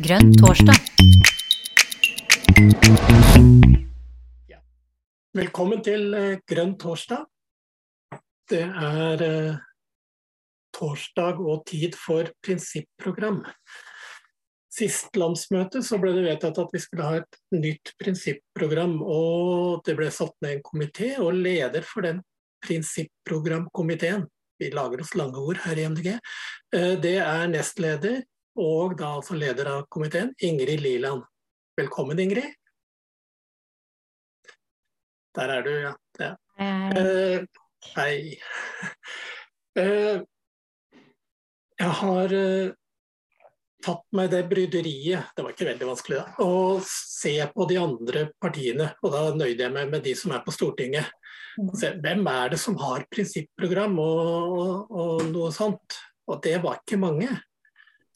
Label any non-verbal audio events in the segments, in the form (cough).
Grønn torsdag. Velkommen til eh, Grønn torsdag. Det er eh, torsdag og tid for prinsipprogram. Sist landsmøte så ble det vedtatt at vi skulle ha et nytt prinsipprogram. og Det ble satt ned en komité, og leder for den prinsipprogramkomiteen vi lager oss lange ord her i MDG, eh, det er nestleder og da altså leder av komiteen, Ingrid Liland. Velkommen, Ingrid. Der er du, ja. ja. Eh, hei. (laughs) Eh, jeg har eh, tatt meg det bryderiet, det var ikke veldig vanskelig, da, å se på de andre partiene. Og da nøyde jeg meg med de som er på Stortinget. Se, hvem er det som har prinsipprogram og, og, og, noe sånt? Og det var ikke mange.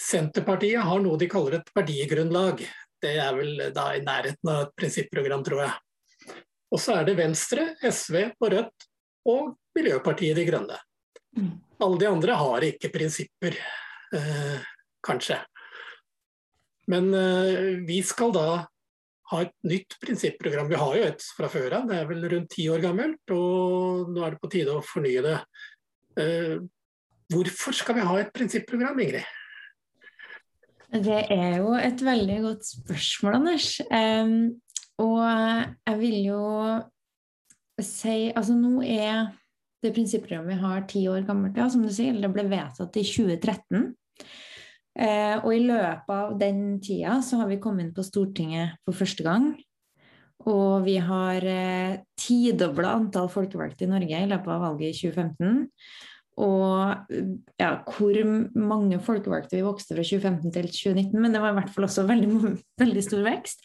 Senterpartiet har noe de kaller et verdigrunnlag. Det er vel da i nærheten av et prinsipprogram, tror jeg. Og så er det Venstre, SV og Rødt og Miljøpartiet De Grønne. Alle de andre har ikke prinsipper, eh, kanskje. Men eh, vi skal da ha et nytt prinsipprogram. Vi har jo et fra før av, det er vel rundt ti år gammelt. Og nå er det på tide å fornye det. Eh, hvorfor skal vi ha et prinsipprogram, Ingrid? Det er jo et veldig godt spørsmål, Anders. Um, og jeg vil jo si Altså nå er det prinsipprogrammet vi har ti år gammelt, ja, som du sier. Det ble vedtatt i 2013. Uh, og i løpet av den tida så har vi kommet inn på Stortinget for første gang. Og vi har eh, tidobla antall folkevalgte i Norge i løpet av valget i 2015. Og ja, hvor mange folkevalgte vi vokste fra 2015 til 2019, men det var i hvert fall også veldig, (laughs) veldig stor vekst.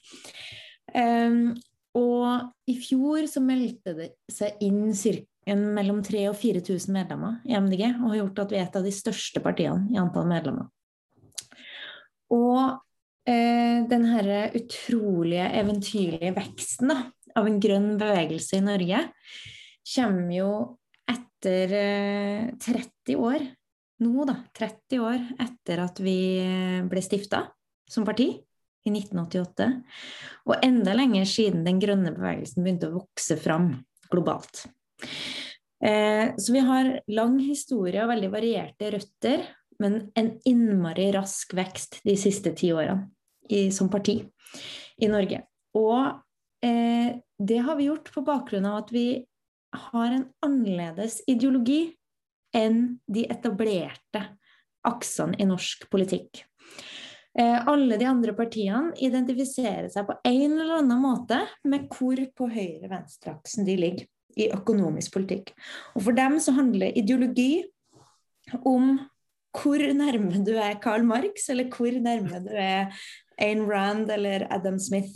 Um, og i fjor så meldte det seg inn cirken mellom 3000 og 4000 medlemmer i MDG, og har gjort at vi er et av de største partiene i antall medlemmer. Og eh, den herre utrolige, eventyrlige veksten da, av en grønn bevegelse i Norge kommer jo etter eh, 30 år, nå da, 30 år etter at vi ble stifta som parti i 1988, og enda lenger siden den grønne bevegelsen begynte å vokse fram globalt. Eh, så vi har lang historie og veldig varierte røtter, men en innmari rask vekst de siste ti årene i, som parti i Norge. Og eh, det har vi gjort på bakgrunn av at vi har en annerledes ideologi enn de etablerte aksene i norsk politikk. Eh, alle de andre partiene identifiserer seg på en eller annen måte med hvor på høyre-venstre-aksen de ligger i økonomisk politikk. Og for dem så handler ideologi om hvor nærme du er Karl Marx, eller hvor nærme du er Ayn Rand eller Adam Smith.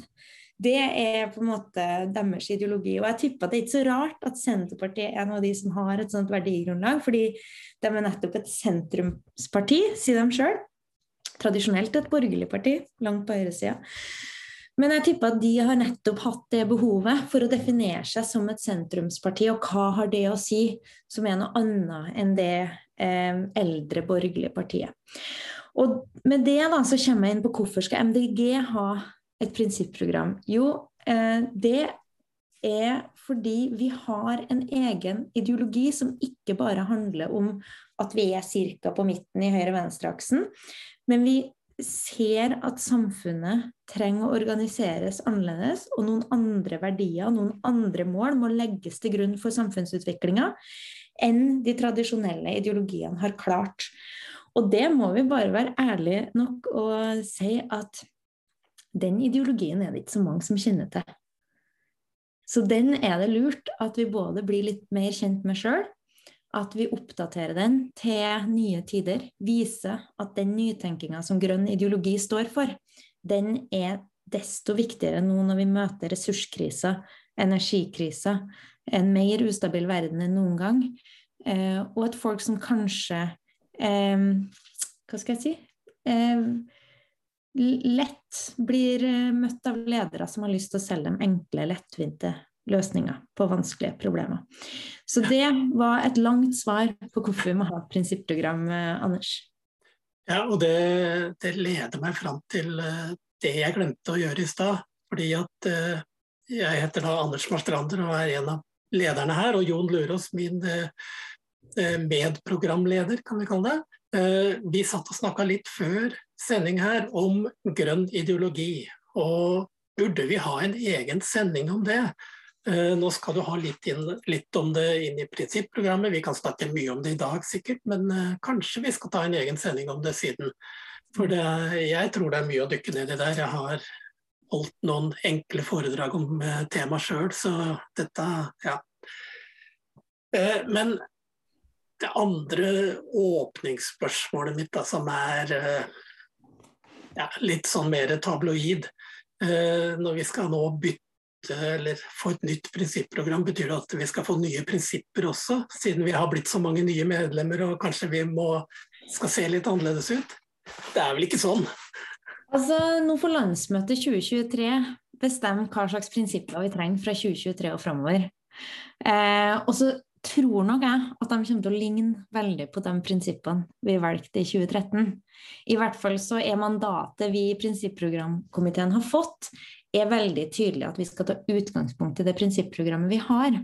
Det er på en måte deres ideologi. Og jeg tipper at det er ikke så rart at Senterpartiet er en av de som har et sånt verdigrunnlag, fordi de er nettopp et sentrumsparti, sier de sjøl. Tradisjonelt et borgerlig parti, langt på høyresida. Men jeg tipper at de har nettopp hatt det behovet for å definere seg som et sentrumsparti, og hva har det å si som er noe annet enn det eh, eldre borgerlige partiet. Og med det da, så kommer jeg inn på hvorfor skal MDG ha et prinsipprogram. Jo, eh, det er fordi vi har en egen ideologi som ikke bare handler om at vi er ca. på midten i høyre-venstre-aksen, men vi ser at samfunnet trenger å organiseres annerledes, og noen andre verdier, noen andre mål, må legges til grunn for samfunnsutviklinga enn de tradisjonelle ideologiene har klart. Og det må vi bare være ærlige nok og si at den ideologien er det ikke så mange som kjenner til. Så den er det lurt at vi både blir litt mer kjent med sjøl, at vi oppdaterer den til nye tider. Viser at den nytenkinga som grønn ideologi står for, den er desto viktigere nå når vi møter ressurskrisa, energikrisa, en mer ustabil verden enn noen gang. Eh, og at folk som kanskje eh, Hva skal jeg si? Lett blir eh, møtt av ledere som har lyst til å selge dem enkle, lettvinte løsninger på vanskelige problemer. Så det var et langt svar på hvorfor vi må ha et prinsipprogram, eh, Anders. Ja, og det, det, leder meg fram til eh, det jeg glemte å gjøre i stad. Fordi at jeg heter da Anders Marstrander og er en av lederne her. Og Jon Lurås, min medprogramleder, kan vi kalle det. Vi satt og snakka litt før sending her om grønn ideologi. Og burde vi ha en egen sending om det? Eh, nå skal du ha litt, inn, litt, om det inn i prinsipprogrammet. Vi kan snakke mye om det i dag sikkert, men uh, kanskje vi skal ta en egen sending om det siden. For det, jeg tror det er mye å dykke ned i der. Jeg har holdt noen enkle foredrag om uh, temaet sjøl, så dette ja. Men det andre åpningsspørsmålet mitt, da, som er ja, litt sånn mer tabloid Når vi skal nå bytte eller få et nytt prinsipprogram, betyr det at vi skal få nye prinsipper også, siden vi har blitt så mange nye medlemmer og kanskje vi må, skal se litt annerledes ut? Det er vel ikke sånn? Altså, Nå får landsmøtet 2023 bestemme hva slags prinsipper vi trenger fra 2023 og framover. Eh, og så tror nok jeg at de kommer til å ligne veldig på de prinsippene vi valgte i 2013. I hvert fall så er mandatet vi i prinsipprogramkomiteen har fått, er veldig tydelig at vi skal ta utgangspunkt i det prinsipprogrammet vi har.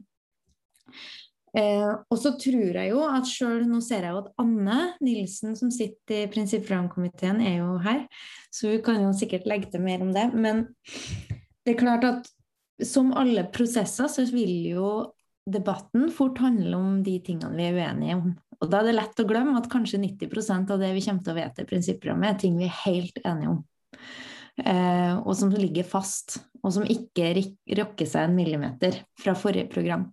Eh, og så tror jeg jo at sjøl Nå ser jeg jo at Anne Nilsen, som sitter i prinsipprogramkomiteen, er jo her. Så hun kan jo sikkert legge til mer om det. Men det er klart at som alle prosesser, så vil jo debatten fort handler om de tingene vi er uenige om. Og da er det lett å glemme at kanskje 90% av det vi kommer til å vedta i prinsipprogrammet, er ting vi er helt enige om eh, og som ligger fast, og som ikke rokker seg en millimeter fra forrige program.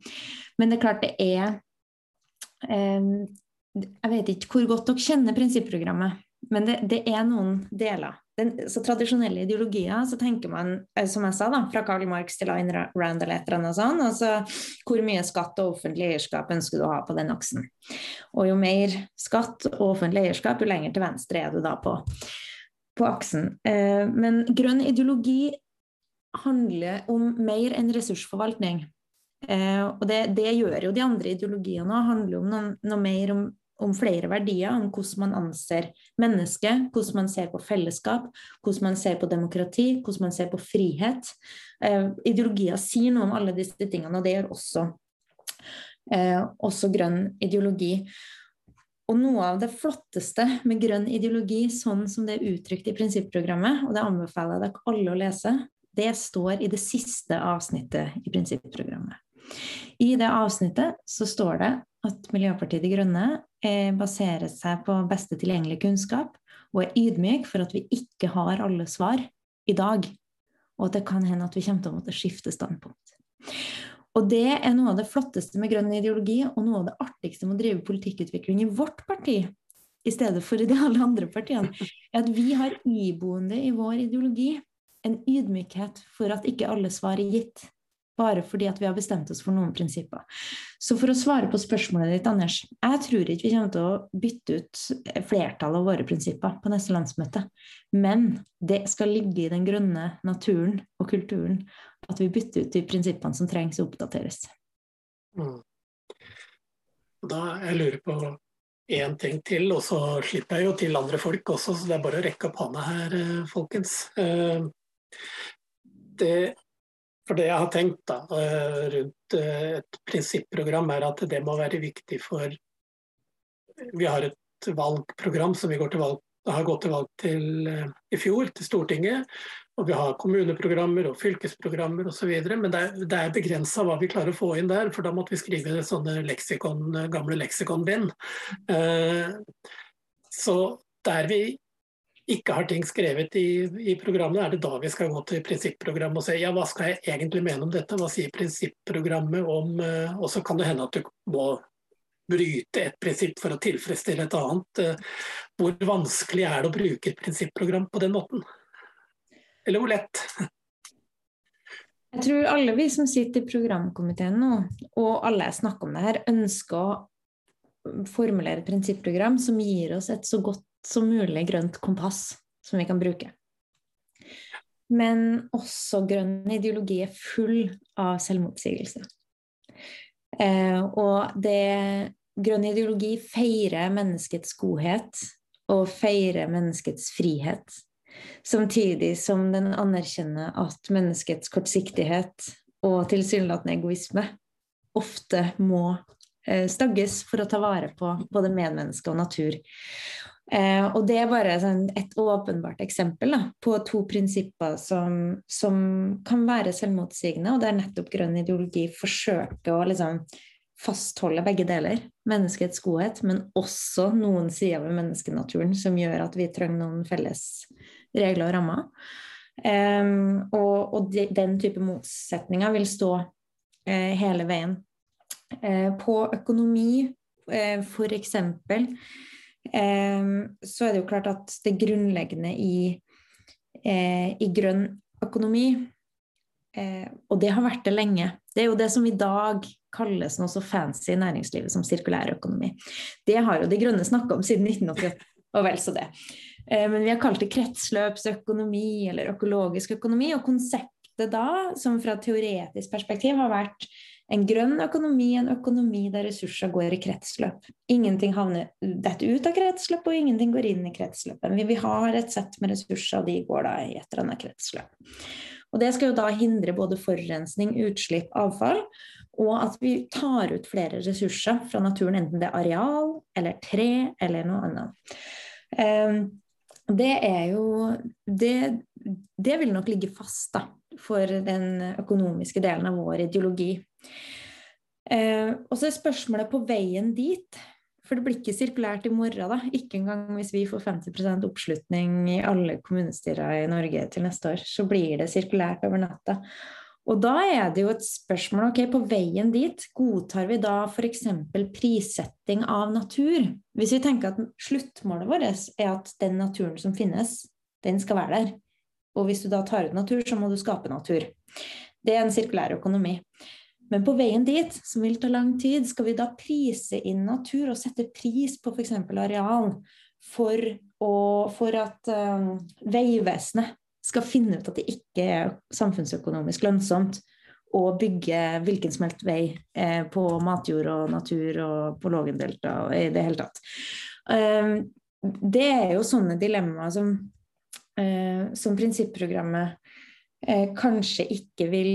Men det er klart det er eh, Jeg vet ikke hvor godt dere kjenner prinsipprogrammet, men det, det er noen deler. Den, så tradisjonelle ideologier, så tenker man, eh, som jeg sa, da, fra Karl Marx til Ayn Rand eller et eller annet sånt, altså hvor mye skatt og offentlig eierskap ønsker du å ha på den aksen. Og jo mer skatt og offentlig eierskap, jo lenger til venstre er du da på på aksen. Eh, men grønn ideologi handler om mer enn ressursforvaltning. Eh, og det, det gjør jo de andre ideologiene òg. Handler om noe, noe mer om, om, flere verdier. Om hvordan man anser mennesket, hvordan man ser på fellesskap, hvordan man ser på demokrati, hvordan man ser på frihet. Eh, ideologier sier noe om alle disse tingene, og det gjør også, også grønn ideologi. Og noe av det flotteste med grønn ideologi, sånn som det er uttrykt i prinsipprogrammet, og det anbefaler jeg dere alle å lese, det står i det siste avsnittet i prinsipprogrammet. I det avsnittet så står det at Miljøpartiet De Grønne eh, baserer seg på beste tilgjengelige kunnskap og er ydmyk for at vi ikke har alle svar i dag, og at det kan hende at vi kommer til å måtte skifte standpunkt. Og det er noe av det flotteste med grønn ideologi, og noe av det artigste med å drive politikkutvikling i vårt parti, i stedet for i de alle andre partiene, er at vi har iboende i vår ideologi en ydmykhet for at ikke alle svar er gitt bare fordi at vi har bestemt oss for noen prinsipper. Så for å svare på spørsmålet ditt, Anders, jeg tror ikke vi kommer til å bytte ut flertallet av våre prinsipper på neste landsmøte. Men det skal ligge i den grønne naturen og kulturen at vi bytter ut de prinsippene som trengs å oppdateres. Mm. Da jeg lurer på én ting til, og så slipper jeg jo til andre folk også, så det er bare å rekke opp hånda her, eh, folkens. Eh, det for det jeg har tenkt da, eh, rundt eh, et prinsipprogram, er at det må være viktig for Vi har et valgprogram som vi valg, har gått til valg til eh, i fjor, til Stortinget. Og vi har kommuneprogrammer og fylkesprogrammer osv. Men det er, det er begrensa hva vi klarer å få inn der, for da måtte vi skrive sånne leksikon, gamle leksikonbind. Så der vi ikke har ting skrevet i, i programmet, er det da vi skal gå til prinsipprogrammet og se ja, hva skal jeg egentlig mene om dette, hva sier prinsipprogrammet om uh, Og så kan det hende at du må bryte et prinsipp for å tilfredsstille et annet. Uh, hvor vanskelig er det å bruke et prinsipprogram på den måten? Eller hvor lett? (laughs) Jeg tror alle vi som sitter i programkomiteen nå, og alle jeg snakker om det her, ønsker å formulere et prinsipprogram som gir oss et så godt som mulig grønt kompass som vi kan bruke. Men også grønn ideologi er full av selvmotsigelse. Eh, og det, grønn ideologi feirer menneskets godhet og feirer menneskets frihet. Samtidig som den anerkjenner at menneskets kortsiktighet og tilsynelatende egoisme ofte må eh, stagges for å ta vare på både medmenneske og natur. Eh, og det er bare sånn, et åpenbart eksempel da, på to prinsipper som, som, kan være selvmotsigende, og der nettopp grønn ideologi forsøker å liksom, fastholde begge deler. Menneskets godhet, men også noen sider ved menneskenaturen som gjør at vi trenger noen felles regler og rammer. Eh, og, og de, den type motsetninger vil stå eh, hele veien. Uh, på økonomi, eh, for eksempel, så er det jo klart at det grunnleggende i, i grønn økonomi og det har vært det lenge. Det er jo det som i dag kalles noe så fancy i næringslivet som sirkulær økonomi. Det har jo De Grønne snakka om siden 1988, og vel så det. Eh, men vi har kalt det kretsløpsøkonomi eller økologisk økonomi. Og konseptet da, som fra teoretisk perspektiv har vært en grønn økonomi, en økonomi der ressurser går i kretsløp. Ingenting havner dette ut av kretsløp, og ingenting går inn i kretsløpet. Vi har et sett med ressurser, og de går da i et eller annet kretsløp. Og det skal jo da hindre både forurensning, utslipp, avfall, og at vi tar ut flere ressurser fra naturen, enten det er areal eller tre eller noe annet. Um, det er jo det, det, vil nok ligge fast da, for den økonomiske delen av vår ideologi. Eh, og så er spørsmålet på veien dit. For det blir ikke sirkulært i morgen, da. Ikke engang hvis vi får 50% oppslutning i alle kommunestyrer i Norge til neste år. Så blir det sirkulært over natta. Og da er det jo et spørsmål ok, på veien dit, godtar vi da f.eks. prissetting av natur? Hvis vi tenker at sluttmålet vårt er at den naturen som finnes, den skal være der. Og hvis du da tar ut natur, så må du skape natur. Det er en sirkulær økonomi. Men på veien dit, som vil ta lang tid, skal vi da prise inn natur og sette pris på f.eks. areal for, å, for at um, Vegvesenet skal finne ut at det ikke er samfunnsøkonomisk lønnsomt å bygge hvilken som helst vei eh, på matjord og natur og på Lågendeltaet i det hele tatt. Um, det er jo sånne dilemmaer som, som prinsipprogrammet uh, kanskje ikke vil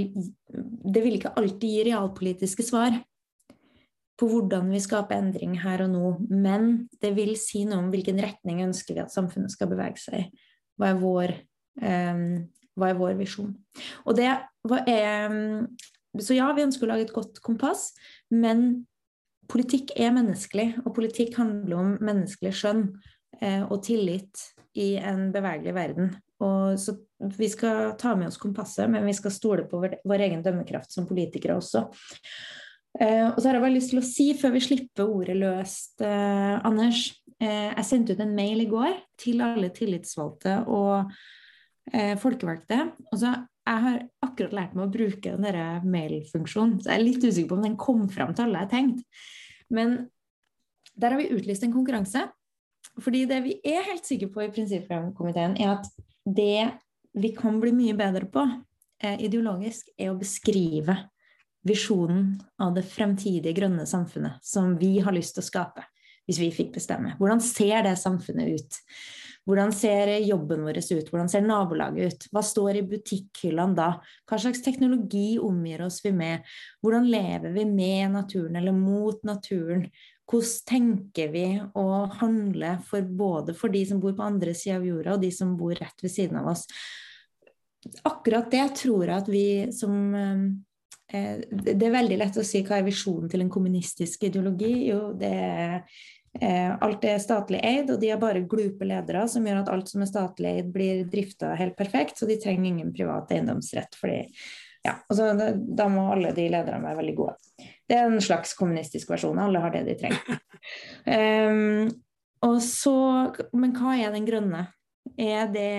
Det vil ikke alltid gi realpolitiske svar på hvordan vi skaper endring her og nå, men det vil si noe om hvilken retning ønsker vi at samfunnet skal bevege seg i. Hva er vår Ehm, hva er vår visjon? Og det er Så ja, vi ønsker å lage et godt kompass, men politikk er menneskelig, og politikk handler om menneskelig skjønn eh, og tillit i en bevegelig verden. Og så vi skal ta med oss kompasset, men vi skal stole på vår, vår egen dømmekraft som politikere også. Eh, og så har jeg bare lyst til å si, før vi slipper ordet løst, eh, Anders eh, Jeg sendte ut en mail i går til alle tillitsvalgte og eh, folkevalgte. Og så Jeg har akkurat lært meg å bruke den mailfunksjonen, så jeg er litt usikker på om den kom fram til alle jeg tenkte. Men der har vi utlyst en konkurranse. Fordi det vi er helt sikre på i prinsippprogramkomiteen, er at det vi kan bli mye bedre på eh, ideologisk, er å beskrive visjonen av det fremtidige grønne samfunnet som vi har lyst til å skape, hvis vi fikk bestemme. Hvordan ser det samfunnet ut? Hvordan ser jobben vår ut? Hvordan ser nabolaget ut? Hva står i butikkhyllene da? Hva slags teknologi omgir oss vi med? Hvordan lever vi med naturen eller mot naturen? Hvordan tenker vi å handle for både for de som bor på andre sida av jorda, og de som bor rett ved siden av oss? Akkurat det tror jeg at vi som eh, det er veldig lett å si hva er visjonen til en kommunistisk ideologi. Jo, det er Eh, alt er statlig eid, og de har bare glupe ledere som gjør at alt som er statlig eid, blir drifta helt perfekt, så de trenger ingen privat eiendomsrett. Fordi, ja, altså, da, da må alle de lederne være veldig gode. Det er en slags kommunistisk versjon. Alle har det de trenger. um, så, men hva er den grønne? Er det,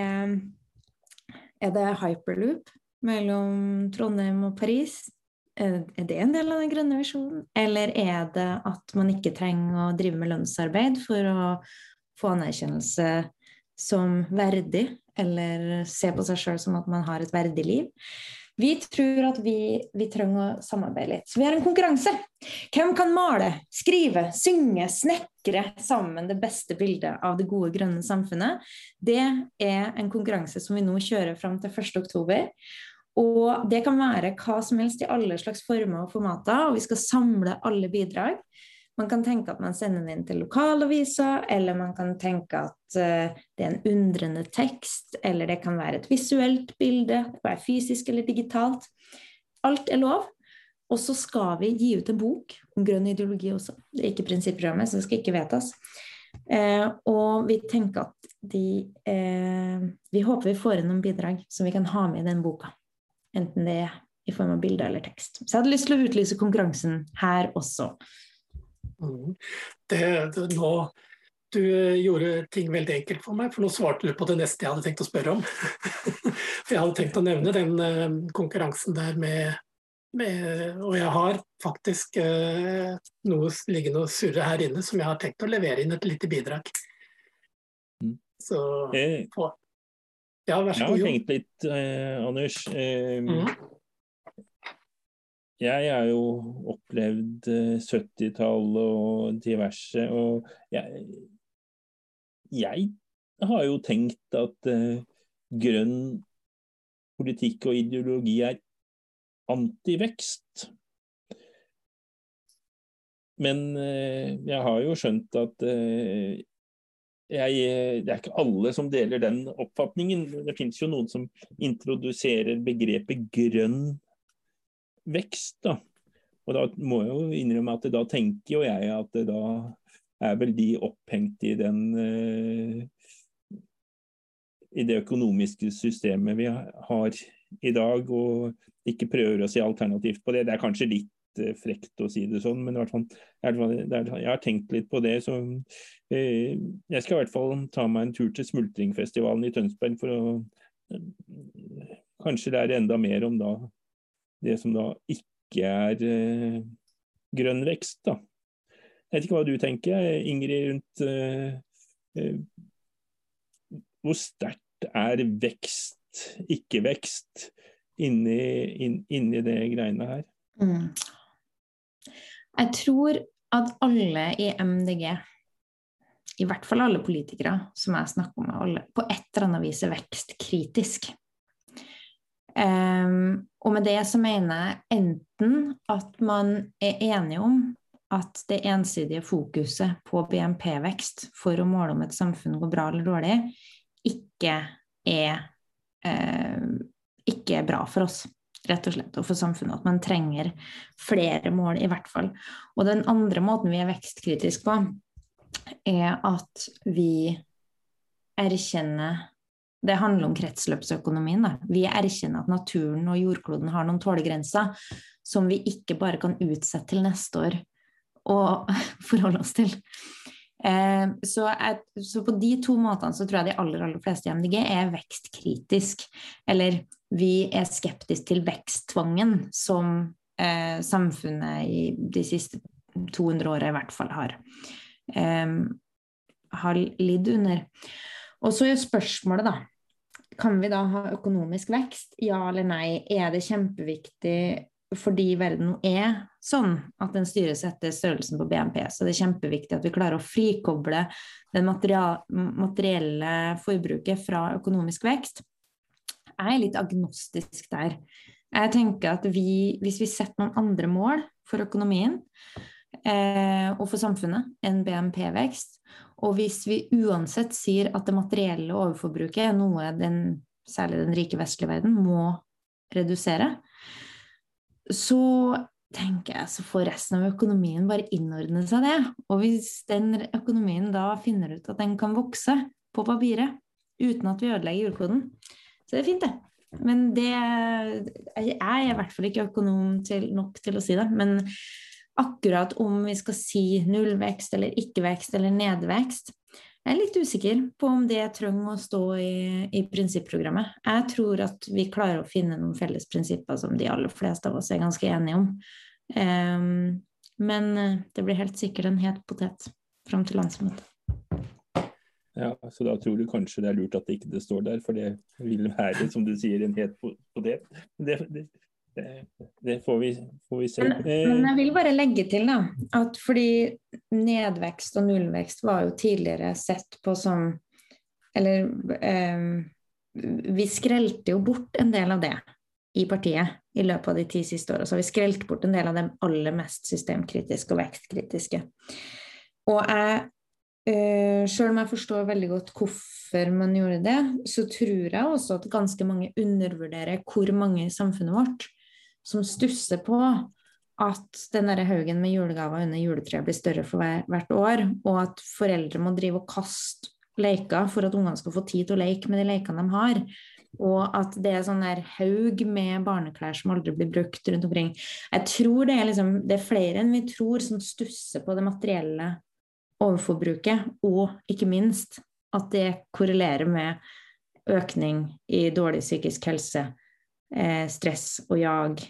er det hyperloop mellom Trondheim og Paris? Er det en del av den grønne visjonen, eller er det at man ikke trenger å drive med lønnsarbeid for å få anerkjennelse som verdig, eller se på seg sjøl som at man har et verdig liv? Vi tror at vi, vi, trenger å samarbeide litt. Så vi har en konkurranse. Hvem kan male, skrive, synge, snekre sammen det beste bildet av det gode, grønne samfunnet? Det er en konkurranse som vi nå kjører fram til 1.10. Og det kan være hva som helst i alle slags former og formater, og vi skal samle alle bidrag. Man kan tenke at man sender den inn til lokalavisa, eller man kan tenke at uh, det er en undrende tekst, eller det kan være et visuelt bilde, det kan fysisk eller digitalt. Alt er lov. Og så skal vi gi ut en bok om grønn ideologi også. Det er ikke prinsipprogrammet, så det skal ikke vedtas. Eh, og vi tenker at de eh, Vi håper vi får inn noen bidrag som vi kan ha med i den boka. Enten det er i form av bilde eller tekst. Så jeg hadde lyst til å utlyse konkurransen her også. Mm. Det, det, nå, du eh, gjorde ting veldig enkelt for meg, for nå svarte du på det neste jeg hadde tenkt å spørre om. (laughs) for jeg hadde tenkt å nevne den uh, konkurransen der med, med, Og jeg har faktisk uh, noe liggende og surre her inne som jeg har tenkt å levere inn et lite bidrag. Mm. Så på. Ja, vær så god. Jeg har tenkt litt, eh, Anders. Mm. Jeg har jo opplevd 70-tallet eh, og diverse, og jeg, jeg, har jo tenkt at uh, grønn politikk og ideologi er antivekst. Men uh, jeg har jo skjønt at uh, jeg, det er ikke alle som deler den oppfatningen. Det finnes jo noen som introduserer begrepet grønn vekst. da. Og da må jeg jo innrømme at da tenker jo jeg at da er vel de opphengt i den uh, i det økonomiske systemet vi har i dag, og ikke prøver å se alternativt på det. Det er kanskje litt uh, frekt å si det sånn, men i hvert fall, jeg har tenkt litt på det. Så uh, jeg skal i hvert fall ta meg en tur til Smultringfestivalen i Tønsberg for å kanskje lære enda mer om da det som da ikke er eh, grønn vekst. da. Jeg vet ikke hva du tenker, Ingrid, rundt eh, eh, hvor sterkt er vekst, ikke-vekst, inni, inn, inni, det greiene her? Mm. Jeg tror at alle i MDG, i hvert fall alle politikere som jeg snakker med, alle, på et eller annet vis er vekstkritisk. Um, og med det så mener jeg enten at man er enige om at det ensidige fokuset på BNP-vekst for å måle om et samfunn går bra eller dårlig, ikke er, eh, ikke er bra for oss, rett og slett, og for samfunnet. At man trenger flere mål, i hvert fall. Og den andre måten vi er vekstkritiske på, er at vi erkjenner det handler om kretsløpsøkonomien. Da. Vi erkjenner at naturen og jordkloden har noen tålegrenser som vi ikke bare kan utsette til neste år og (laughs) forholde oss til. Eh, så, jeg, så, på de to måtene så tror jeg de aller, aller fleste i MDG er vekstkritisk. Eller vi er skeptiske til veksttvangen som eh, samfunnet i de siste 200 åra i hvert fall har, eh, har lidd under. Og så er spørsmålet, da kan vi da ha økonomisk vekst? Ja eller nei? Er det kjempeviktig fordi verden er sånn at den styres etter størrelsen på BNP? Så det er kjempeviktig at vi klarer å frikoble det materielle forbruket fra økonomisk vekst. Jeg er litt agnostisk der. Jeg tenker at vi, hvis vi setter noen andre mål for økonomien eh, og for samfunnet enn BNP-vekst, og hvis vi uansett sier at det materielle overforbruket er noe den, særlig den rike vestlige verden, må redusere, så tenker jeg så får resten av økonomien bare innordne seg det. Og hvis den økonomien da finner ut at den kan vokse på papiret uten at vi ødelegger jordkoden, så det er fint, det. Men det Jeg er i hvert fall ikke økonom til, nok til å si det. Men akkurat om vi skal si nullvekst eller ikke-vekst eller nedvekst. Jeg er litt usikker på om det trenger å stå i, i prinsipprogrammet. Jeg tror at vi klarer å finne noen felles prinsipper som de aller fleste av oss er ganske enige om. Um, men eh, det blir helt sikkert en het potet fram til landsmøtet. Ja, så da tror du kanskje det er lurt at det ikke det står der, for det vil være, som du sier, en het potet. Det, det, det, får, vi, får, vi, se. Men, men, jeg vil bare legge til da, at fordi nedvekst og nullvekst var jo tidligere sett på som Eller eh, vi skrelte jo bort en del av det i partiet i løpet av de ti siste åra. Så har vi skrelt bort en del av det aller mest systemkritiske og vekstkritiske. Og jeg, eh, selv om jeg forstår veldig godt hvorfor man gjorde det, så tror jeg også at ganske mange undervurderer hvor mange i samfunnet vårt som stusser på at den der haugen med julegaver under juletreet blir større for hvert år, og at foreldre må drive og kaste leker for at ungene skal få tid til å leke med de lekene de har. Og at det er sånn der haug med barneklær som aldri blir brukt rundt omkring. Jeg tror det er, liksom, det er flere enn vi tror som stusser på det materielle overforbruket, og ikke minst at det korrelerer med økning i dårlig psykisk helse, eh, stress og jag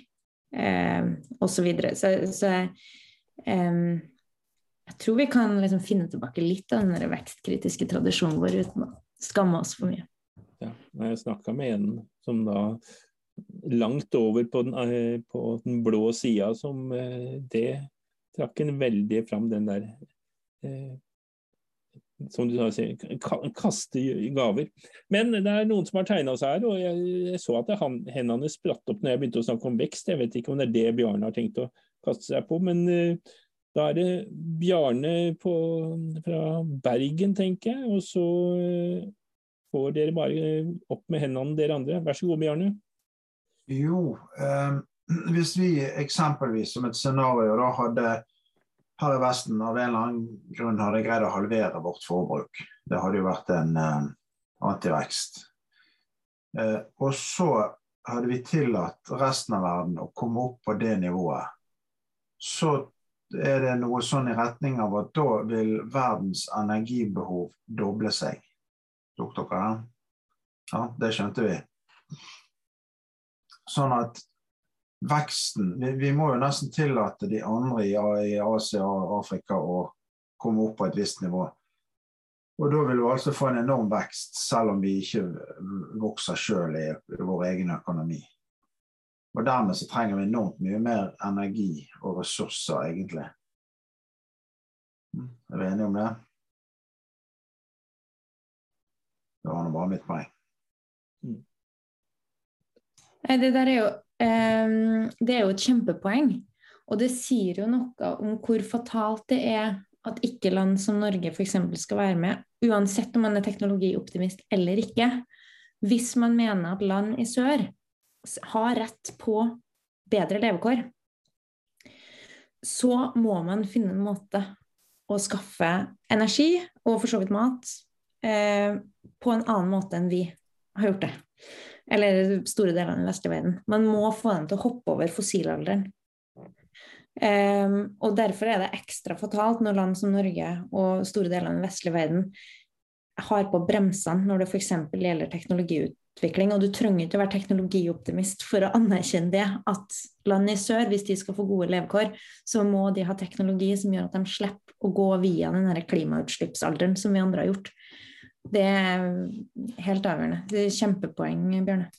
eh, osv. Så, så, så eh, jeg tror vi kan liksom finne tilbake litt av den vekstkritiske tradisjonen vår uten å skamme oss for mye. Ja, jeg snakka med en som da langt over på den, eh, på den blå sida, som eh, det trakk en veldig fram den der eh, som du sa, kaste gaver. Men det er noen som har tegna seg her, og jeg, så at hendene spratt opp når jeg begynte å snakke om vekst. Jeg vet ikke om det er det Bjarne har tenkt å kaste seg på, men uh, da er det Bjarne på, fra Bergen, tenker jeg. Og så uh, får dere bare opp med hendene, dere andre. Vær så god, Bjarne. Jo, um, (clears throat) hvis vi eksempelvis som et scenario da hadde her i Vesten av en eller annen grunn hadde greid å halvere vårt forbruk. Det hadde jo vært en eh, antivekst. Eh, og så hadde vi tillatt resten av verden å komme opp på det nivået. Så er det noe sånn i retning av at da vil verdens energibehov doble seg. Tok dere den? Ja, det skjønte vi. Sånn at veksten vi, vi, må jo nesten tillate de andre i, i Asia og Afrika å komme opp på et visst nivå. Og da vil vi altså få en enorm vekst, selv om vi ikke vokser sjøl i, vår egen økonomi. Og dermed så trenger vi enormt mye mer energi og ressurser, egentlig. Er vi enige om det? Det var nå bare mitt poeng. Nei, Det der er jo, det er jo et kjempepoeng. Og det sier jo noe om hvor fatalt det er at ikke land som Norge f.eks. skal være med, uansett om man er teknologioptimist eller ikke. Hvis man mener at land i sør har rett på bedre levekår, så må man finne en måte å skaffe energi, og for så vidt mat, eh, på en annen måte enn vi har gjort det. Eller store deler av den vestlige verden. Man må få dem til å hoppe over fossilalderen. Um, og derfor er det ekstra fatalt når land som Norge og store deler av den vestlige verden har på bremsene når det f.eks. gjelder teknologiutvikling. Og du trenger ikke å være teknologioptimist for å anerkjenne det at land i sør, hvis de skal få gode levekår, så må de ha teknologi som gjør at de slipper å gå via den klimautslippsalderen som vi andre har gjort. Det er helt avgjørende. Det er kjempepoeng, Bjørne.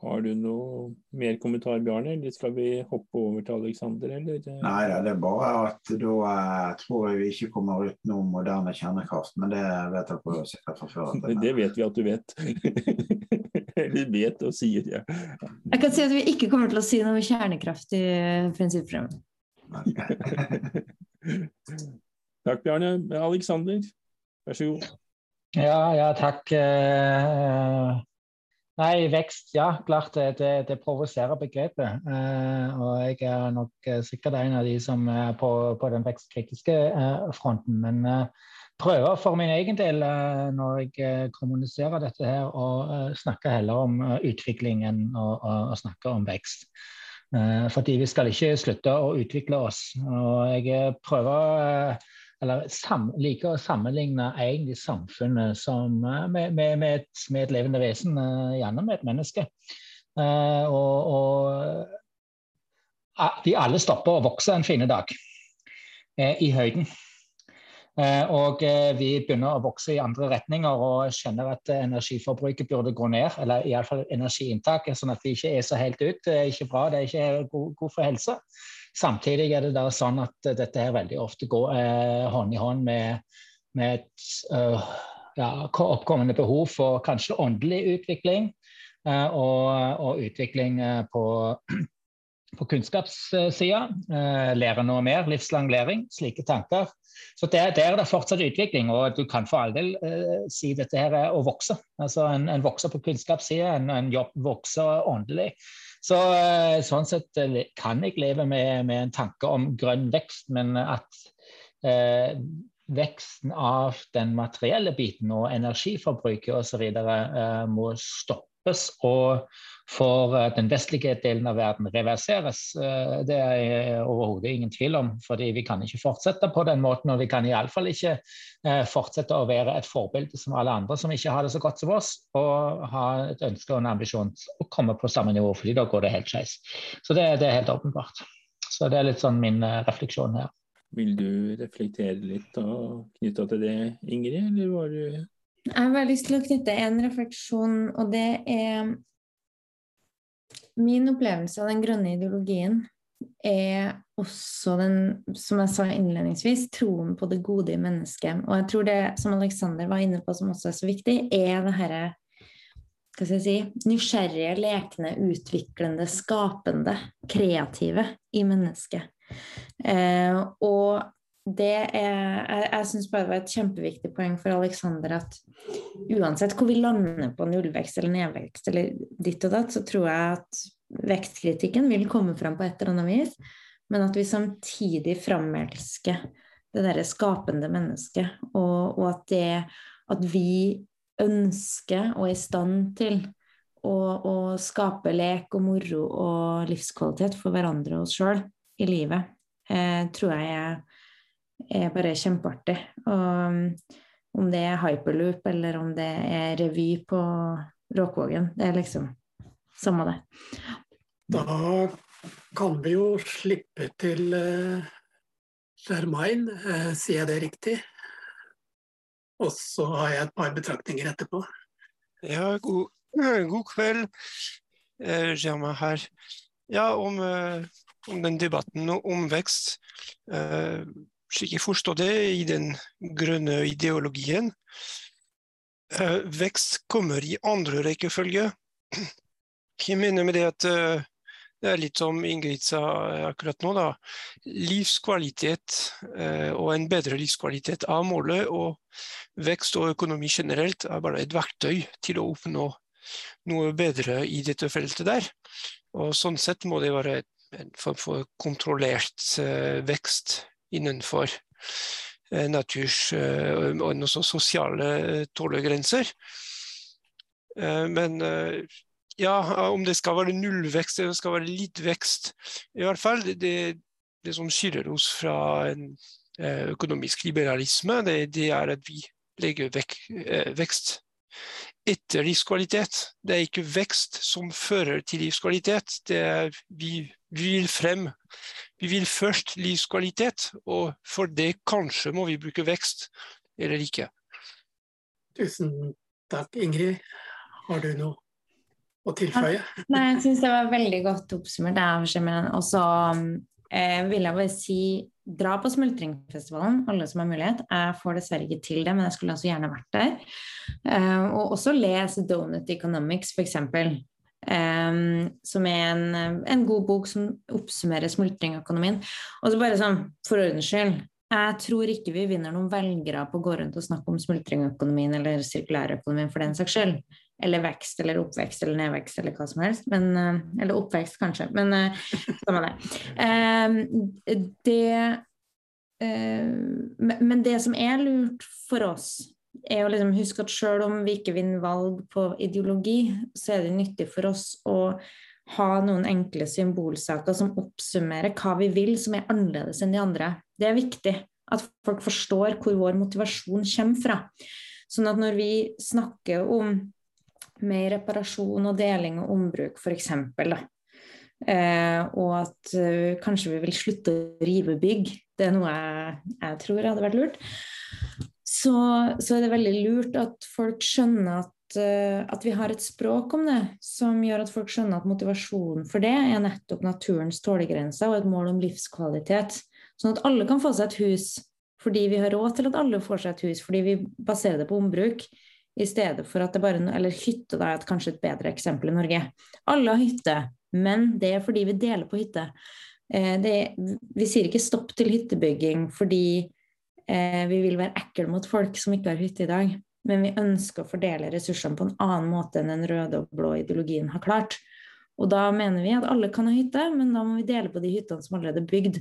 Har du noe mer kommentar, Bjarne, eller skal vi hoppe over til Aleksander? Eller? Nei det er bare at da uh, tror jeg vi ikke kommer utenom moderne kjernekraft. Men det vet dere sikkert fra før. (laughs) Det, det vet vi at du vet. (laughs) eller vet og sier, ja. Jeg kan si at vi ikke kommer til å si noe om kjernekraft i prinsippprogrammet. (laughs) Takk, Bjarne. Aleksander, vær så god. Ja, ja, takk. Eh, nei, vekst, ja. Klart det, det, det provoserer begrepet. Eh, og jeg er nok eh, sikkert en av de som er på, på den vekstkritiske fronten. Men prøver for min egen del, når jeg kommuniserer dette her, å snakke heller om utvikling enn å, å snakke om vekst. Fordi vi skal ikke slutte å utvikle oss. Og jeg prøver eller sam, liker å sammenligne egentlig samfunnet som, eh, med, med, med, et, med, et, levende vesen, uh, gjerne med et menneske. Uh, og, og de alle stopper å vokse en fin dag uh, i høyden. Og vi begynner å vokse i andre retninger og kjenner at energiforbruket burde gå ned, eller iallfall energiinntaket, sånn at vi ikke er så helt ut. Det er ikke bra, det er ikke god, god for helsa. Samtidig er det da sånn at dette her veldig ofte går eh, hånd i hånd med, med et uh, ja, oppkommende behov for kanskje åndelig utvikling uh, og, og, utvikling uh, på (clears throat) på kunnskapssida. Eh, lære noe mer, livslang læring, slike tanker. Så der, der, er det fortsatt utvikling, og du kan for all del eh, si dette her er å vokse. Altså En, en vokser på kunnskapssida, en, en jobb vokser åndelig. Så eh, Sånn sett eh, kan jeg leve med, med, en tanke om grønn vekst, men at eh, veksten av den materielle biten og energiforbruket osv. Eh, må stoppes. og for eh, den vestlige delen av verden reverseres. Eh, det er overhodet ingen tvil om, fordi vi kan ikke fortsette på den måten. Og vi kan iallfall ikke eh, fortsette å være et forbilde som alle andre som ikke har det så godt som oss, og ha et ønske og en ambisjon å komme på samme nivå, fordi da går det helt skeis. Så det, det, er helt åpenbart. Så det er litt sånn min refleksjon her. Vil du reflektere litt knytta til det, Ingrid, eller var du jeg har bare lyst til å knytte en refleksjon, og det er Min opplevelse av den grønne ideologien er også den, som jeg sa innledningsvis, troen på det gode i mennesket. Og jeg tror det, som Aleksander var inne på, som også er så viktig, er det herre hva skal jeg si, nysgjerrige, lekne, utviklende, skapende, kreative i mennesket. Eh, og det er Jeg, jeg syns bare det var et kjempeviktig poeng for Aleksander at uansett hvor vi lander på nullvekst eller nedvekst eller ditt og datt, så tror jeg at vekstkritikken vil komme fram på et eller annet vis, men at vi samtidig framelsker det derre skapende mennesket, og, og, at det at vi ønsker og er i stand til å, å skape lek og moro og livskvalitet for hverandre og oss sjøl i livet, eh, tror jeg er er bare kjempeartig. Og um, om det er hyperloop eller om det er revy på Råkvågen, det er liksom samme det. Da kan vi jo slippe til Germain, uh, sier jeg det riktig? Og så har jeg et par betraktninger etterpå. Ja, god, god kveld, Germain her. Ja, om, om den debatten om vekst. Slik jeg forstår det i den grønne ideologien, Uh, vekst kommer i andre rekkefølge. Jeg mener med det at uh, det er litt som Ingrid sa akkurat nå, da. Livskvalitet uh, og en bedre livskvalitet er målet, og vekst og økonomi generelt er bare et verktøy til å oppnå noe bedre i dette feltet der. Og sånn sett må det være en form for kontrollert vekst innenfor eh, naturs eh, og sosiale eh, tålegrenser. Men ja, om det skal være nullvekst eller skal være litt vekst I hvert fall det, det som skiller oss fra en økonomisk liberalisme, det, det er at vi legger vekk vekst etter livskvalitet. Det er ikke vekst som fører til livskvalitet. Det er vi, vi vil frem vi vil først livskvalitet, og for det kanskje må vi bruke vekst, eller ikke. Tusen takk, Ingrid. Har du noe å tilføye? Nei, jeg syns det var veldig godt oppsummert. Og så eh, vil jeg bare si dra på Smultringfestivalen, alle som har mulighet. Jeg får dessverre ikke til det, men jeg skulle også gjerne vært der. Eh, og også les Donut Economics, f.eks. Eh, som er en, en, god bok som oppsummerer smultringøkonomien. Og så bare sånn, for ordens skyld, jeg tror ikke vi vinner noen velgere på å gå rundt og snakke om smultringøkonomien eller sirkulærøkonomien for den saks skyld. Eller vekst eller oppvekst eller nedvekst eller hva som helst. Men, uh, eller oppvekst, kanskje. Men uh, samme det. Uh, det men det som er lurt for oss er å liksom huske at selv om vi ikke vinner valg på ideologi, så er det nyttig for oss å ha noen enkle symbolsaker som oppsummerer hva vi vil, som er annerledes enn de andre. Det er viktig at folk forstår hvor vår motivasjon kommer fra. Sånn at når vi snakker om mer reparasjon og deling og ombruk, f.eks., eh, og at uh, kanskje vi vil slutte å rive bygg, det er noe jeg, jeg tror hadde vært lurt, så, så, er det veldig lurt at folk skjønner at, uh, at vi har et språk om det, som gjør at folk skjønner at motivasjonen for det er nettopp naturens tålegrenser og et mål om livskvalitet. Sånn at alle kan få seg et hus fordi vi har råd til at alle får seg et hus, fordi vi baserer det på ombruk. I stedet for at det bare Eller hytte da er kanskje et bedre eksempel i Norge. Alle har hytte, men det er fordi vi deler på hytte. Eh, det, vi sier ikke stopp til hyttebygging fordi eh, vi vil være ekle mot folk som ikke har hytte i dag. Men vi ønsker å fordele ressursene på en annen måte enn den røde og blå ideologien har klart. Og da mener vi at alle kan ha hytte, men da må vi dele på de hyttene som allerede er bygd.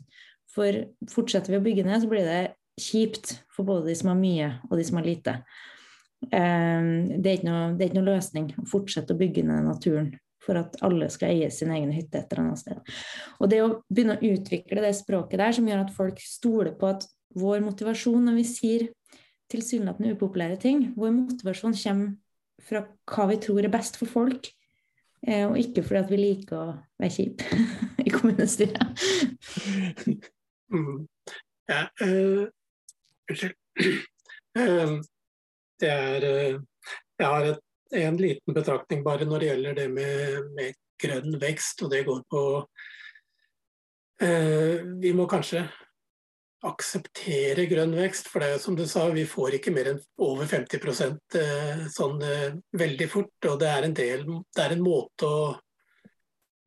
For fortsetter vi å bygge ned, så blir det kjipt for både de som har mye og de som har lite. Ehm, det er, noe, det er ikke noe løsning å fortsette å bygge ned naturen for at alle skal eie sin egen hytte et eller annet sted. Og det å begynne å utvikle det språket der som gjør at folk stoler på at vår motivasjon når vi sier tilsynelatende upopulære ting, vår motivasjon kommer fra hva vi tror er best for folk, eh, og ikke fordi at vi liker å være kjipe (laughs) i kommunestyret. Mm. Ja. Uh, (clears throat) det er eh, Jeg har et, en liten betraktning bare når det gjelder det med, med grønn vekst, og det går på eh, Vi må kanskje akseptere grønn vekst, for det er jo som du sa, vi får ikke mer enn over 50 eh, sånn eh, veldig fort. Og det er en del Det er en måte å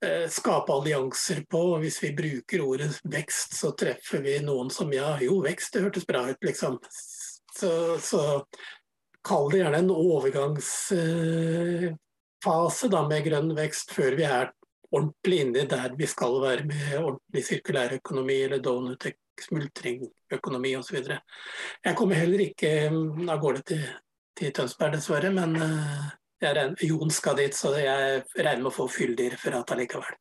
eh, skape allianser på. og Hvis vi bruker ordet vekst, så treffer vi noen som ja, jo, vekst, det hørtes bra ut, liksom. Så, så kall det gjerne en overgangsfase da, med grønn vekst før vi er ordentlig inne der vi skal være med ordentlig sirkulærøkonomi eller donutech, smultringøkonomi osv. Jeg kommer heller ikke mm, av gårde til, til Tønsberg, dessverre, men eh, jeg regner, Jon skal dit, så jeg regner med å få fyldig referat allikevel.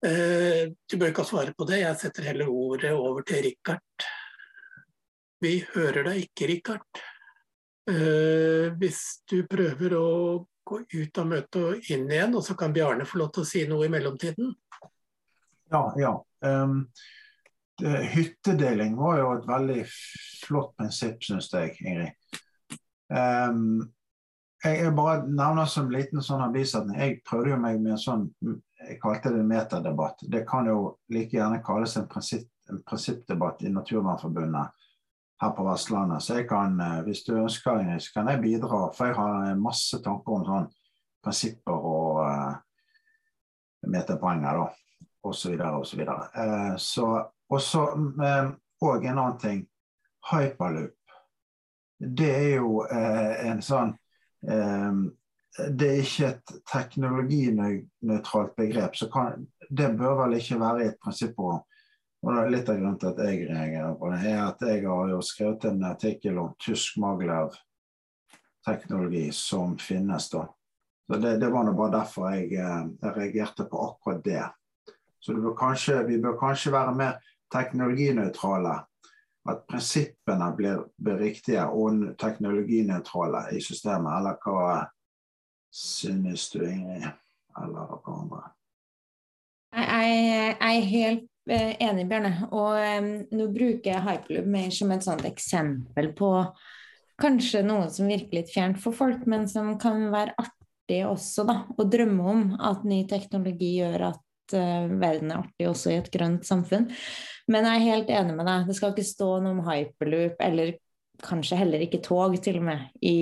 Uh, du bør ikke svare på det, jeg setter heller ordet over til Richard. Vi hører deg ikke, Richard. Uh, hvis du prøver å gå ut av møtet og inn igjen, og så kan Bjarne få lov til å si noe i mellomtiden. Ja, ja. Um, det, hyttedeling var jo et veldig flott prinsipp, syns jeg, Ingrid. Um, jeg, jeg bare nevner som liten sånn avisartikkel. Jeg prøvde jo meg med en sånn jeg kalte det en metadebatt. Det kan jo like gjerne kalles en, prinsipp, en prinsippdebatt i Naturvernforbundet her på Vestlandet. Så jeg kan, eh, hvis du ønsker, så kan jeg bidra. For jeg har masse tanker om sånn prinsipper og uh, meterpoenger, da. Og så videre og så videre. Uh, så, og så Og en annen ting. Hyperloop. Det er jo uh, en sånn Det er ikke et teknologinøytralt begrep. Så kan, det bør vel ikke være et prinsipprogram. Og Litt av grunnen til at jeg reagerer på det, er at jeg har jo skrevet en artikkel om tysk maglev-teknologi som finnes. da. Så Det, det var nå bare derfor jeg, eh, jeg, reagerte på akkurat det. Så det bør kanskje, vi bør kanskje være mer teknologinøytrale. At prinsippene blir, riktige og teknologinøytrale i systemet. Eller hva synes du, Ingrid? Eller hva andre? Jeg, jeg er helt enig, Bjørne. Og nå bruker jeg hyperloop mer som et sånt eksempel på kanskje noe som virker litt fjernt for folk, men som kan være artig også, da. Å drømme om at ny teknologi gjør at uh, verden er artig også i et grønt samfunn. Men jeg er helt enig med deg. Det skal ikke stå noe om hyperloop, eller kanskje heller ikke tog, til og med, i,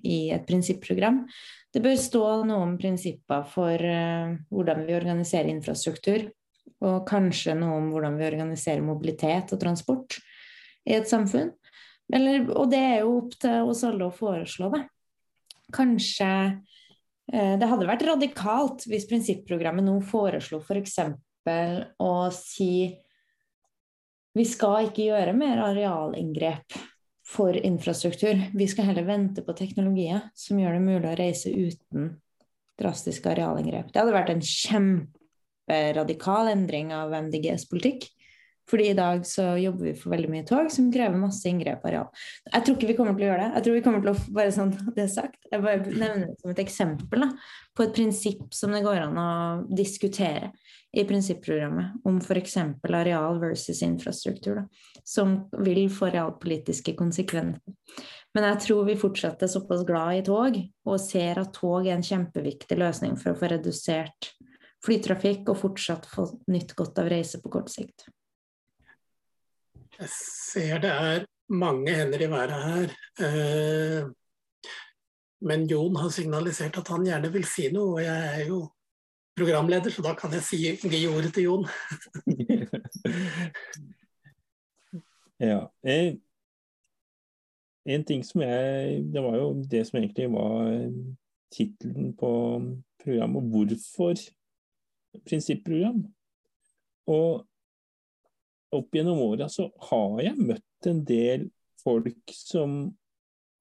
i et prinsipprogram. Det bør stå noe om prinsipper for uh, hvordan vi organiserer infrastruktur, og kanskje noe om hvordan vi organiserer mobilitet og transport i et samfunn. Eller, og det er jo opp til oss alle å foreslå det. Kanskje eh, Det hadde vært radikalt hvis prinsipprogrammet nå foreslo f.eks. For å si vi skal ikke gjøre mer arealinngrep for infrastruktur. Vi skal heller vente på teknologier som gjør det mulig å reise uten drastiske arealinngrep. Det hadde vært en kjempe radikal endring av MDGs politikk. Fordi i dag så jobber vi for veldig mye tog som krever masse inngrep areal. Jeg tror ikke vi kommer til å gjøre det. Jeg tror vi kommer til å bare sånn (laughs) det er sagt, jeg bare nevner det som et eksempel da, på et prinsipp som det går an å diskutere i prinsipprogrammet, om f.eks. areal versus infrastruktur, da, som vil få realpolitiske konsekvenser. Men jeg tror vi fortsatt er såpass glad i tog, og ser at tog er en kjempeviktig løsning for å få redusert flytrafikk og fortsatt få nytt godt av reise på kort sikt. Jeg ser det er mange hender i været her. Eh, men Jon har signalisert at han gjerne vil si noe, og jeg er jo programleder, så da kan jeg si, gi ordet til Jon. (laughs) ja. Eh, en ting som jeg Det var jo det som egentlig var tittelen på programmet. Hvorfor prinsipprogram? Og opp gjennom åra så har jeg møtt en del folk som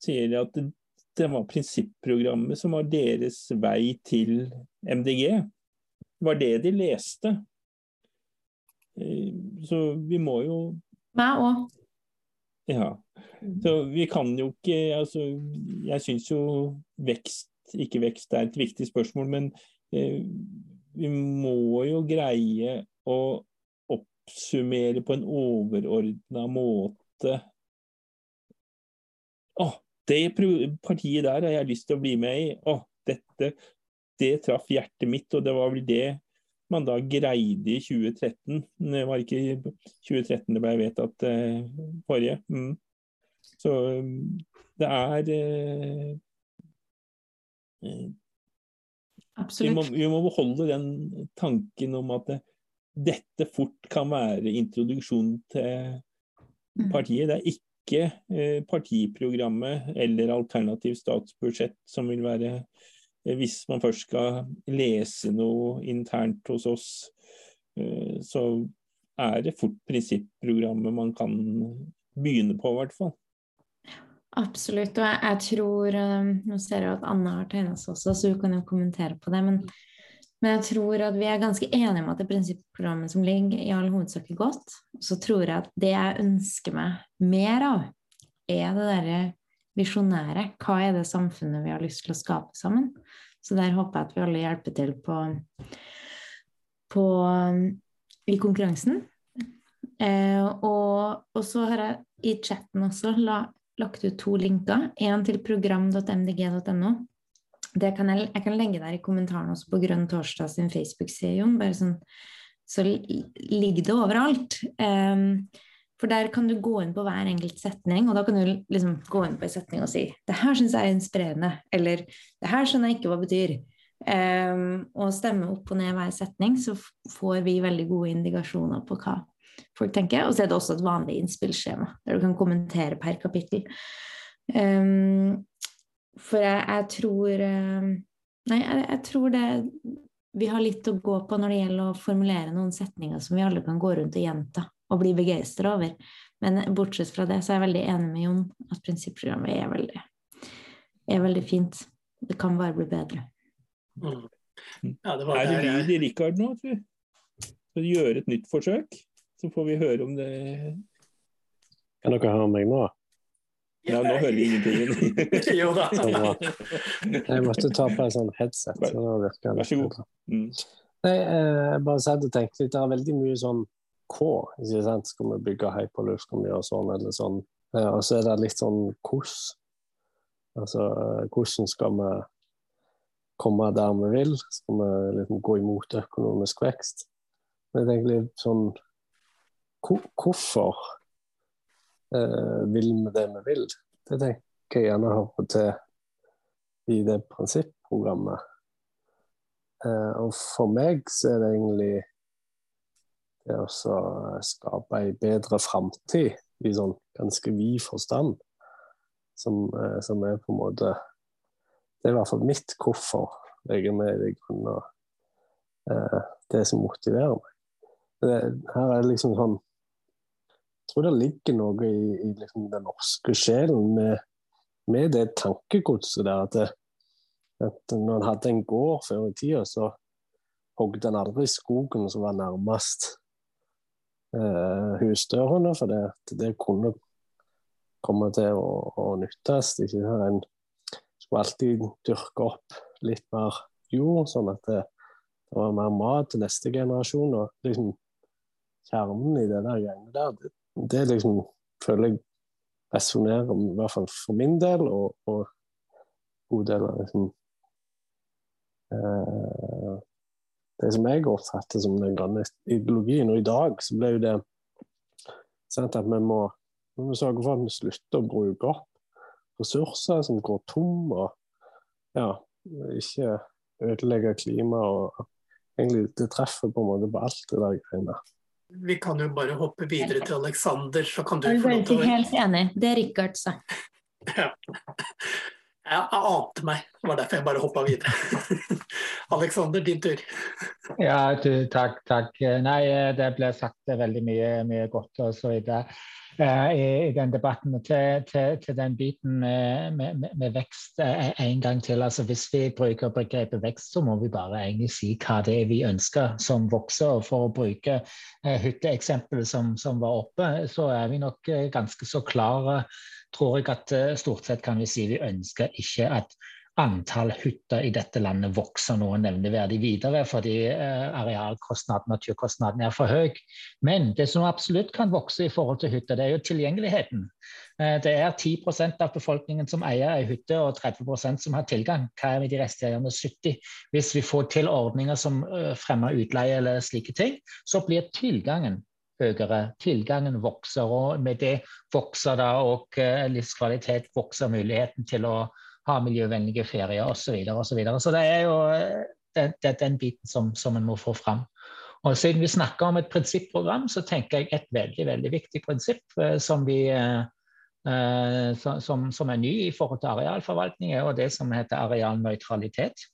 sier at det, var prinsipprogrammet som var deres vei til MDG. Det var det de leste. Eh, så vi må jo Meg òg. Ja. Så vi kan jo ikke altså, Jeg syns jo vekst, ikke vekst, er et viktig spørsmål, men eh, vi må jo greie å oppsummere på en overordna måte Å, det partiet der har jeg lyst til å bli med i. Å, dette det traff hjertet mitt, og det var vel det man da greide i 2013. Det var ikke 2013 det ble vedtatt eh, forrige. Mm. Så det er eh, Absolutt. Vi må, vi må beholde den tanken om at det, dette fort kan være introduksjon til Mm. partiet. Det er ikke eh, partiprogrammet eller alternativt statsbudsjett som vil være eh, Hvis man først skal lese noe internt hos oss, eh, så er det fort prinsipprogrammet man kan begynne på, i hvert fall. Absolutt. Og jeg, tror um, Nå ser jeg at Anna har tegna seg også, så hun kan jo kommentere på det. Men, men, jeg tror at vi er ganske enige om at det prinsipprogrammet som ligger, i all hovedsak er godt. Så tror jeg at det jeg ønsker meg mer av, er det derre visjonære. Hva er det samfunnet vi har lyst til å skape sammen? Så der håper jeg at vi alle hjelper til på, på i konkurransen. Eh, og, og, så har jeg i chatten også la, lagt ut to linker. En til program.mdg.no. Jeg, jeg, kan legge der i kommentaren også på Grønn torsdag sin Facebook-side, Bare sånn, så ligger det overalt. Um, for der kan du gå inn på hver enkelt setning, og da kan du liksom gå inn på en setning og si det her syns jeg er inspirerende, eller det her skjønner jeg ikke hva det betyr. Um, og stemme opp og ned hver setning, så får vi veldig gode indikasjoner på hva folk tenker. Og så er det også et vanlig innspillsskjema der du kan kommentere per kapittel. Um, for jeg, jeg tror um, Nei, jeg, jeg, tror det Vi har litt å gå på når det gjelder å formulere noen setninger som vi alle kan gå rundt og gjenta og bli begeistra over. Men bortsett fra det så er jeg veldig enig med Jon at prinsipprogrammet er veldig, er veldig fint. Det kan bare bli bedre. Mm. Ja, det er det lyd i Rikard nå, tror du? Skal du gjøre et nytt forsøk? Så får vi høre om det Kan dere høre meg nå? Ja, nå hører vi ingenting. (laughs) jo da. Jeg måtte ta på en sånn headset. Så Vær så god. Mm. Nei, jeg bare satt og tenkte litt, Det er veldig mye sånn K. ikke sant? Skal vi bygge hyperloop, skal vi gjøre sånn eller sånn? Og så er det litt sånn hvordan. Altså hvordan skal vi komme der vi vil? Skal vi liksom gå imot økonomisk vekst? Men jeg tenker litt sånn hvorfor eh, vil vi det vi vil? Det tenker jeg gjerne hører til i det prinsipprogrammet. Eh, og for meg så er det egentlig det å skape ei bedre framtid i sånn ganske vid forstand, som, eh, som, er på en måte Det er i hvert fall mitt hvorfor jeg er med i det grunne. Eh, det som motiverer meg. Det, her er det liksom sånn jeg tror det ligger noe i, i liksom den norske sjelen med, med det tankegodset der. At, det, at når en hadde en gård før i tida, så hogde en aldri skogen som var nærmest eh, husdørene, for det, det kunne komme til å, å nyttes. Ikke En skulle alltid dyrke opp litt mer jord, sånn at det, det var mer mat til neste generasjon. og liksom Kjernen i det der greiene der, det, det liksom føler jeg resonnerer, i hvert fall for min del, og, og god del av liksom, eh, det som jeg oppfatter som den grønne ideologien. Og i dag så ble jo det sant, at vi må, vi må sørge for at vi slutter å bruke opp ressurser som går tom, og ja, ikke ødelegge klimaet. og egentlig Det treffer på en måte på alt det der greiene. Vi kan jo bare hoppe videre til Aleksander, så kan du få lov til å Helt enig. Det Rikard sa. (laughs) Ja. Jeg ante meg, det var derfor jeg bare hoppa videre. (laughs) Aleksander, din tur. Ja, du, takk, takk. Nei, det ble sagt veldig mye, mye godt og så videre i, i, den debatten. Til, til, til den biten med, med, med, vekst uh, en gang til. Altså, hvis vi bruker begrepet vekst, så må vi bare egentlig si hva det er vi ønsker som vokser. Og for å bruke uh, hytteeksempelet som, som, var oppe, så er vi nok ganske så klare tror jeg at eh, stort sett kan vi si vi ønsker ikke at antall hytter i dette landet vokser noe nevneverdig videre, fordi eh, arealkostnaden, naturkostnaden er for høy. Men det som absolutt kan vokse i forhold til hytter, det er jo tilgjengeligheten. Eh, det er 10% av befolkningen som eier ei hytte, og 30% som har tilgang. Hva er med de resterende 70 Hvis vi får til ordninger som fremmer utleie eller slike ting, så blir tilgangen høyere. Tilgangen vokser, og med det vokser da og eh, livskvalitet vokser muligheten til å ha miljøvennlige ferier osv. Så, og så, videre. så det er jo eh, det, det er den biten som, som en må få fram. Og Siden vi snakker om et prinsipprogram, så tenker jeg et veldig veldig viktig prinsipp eh, som, vi, som, som, er ny i forhold til arealforvaltning, er det som heter arealnøytralitet.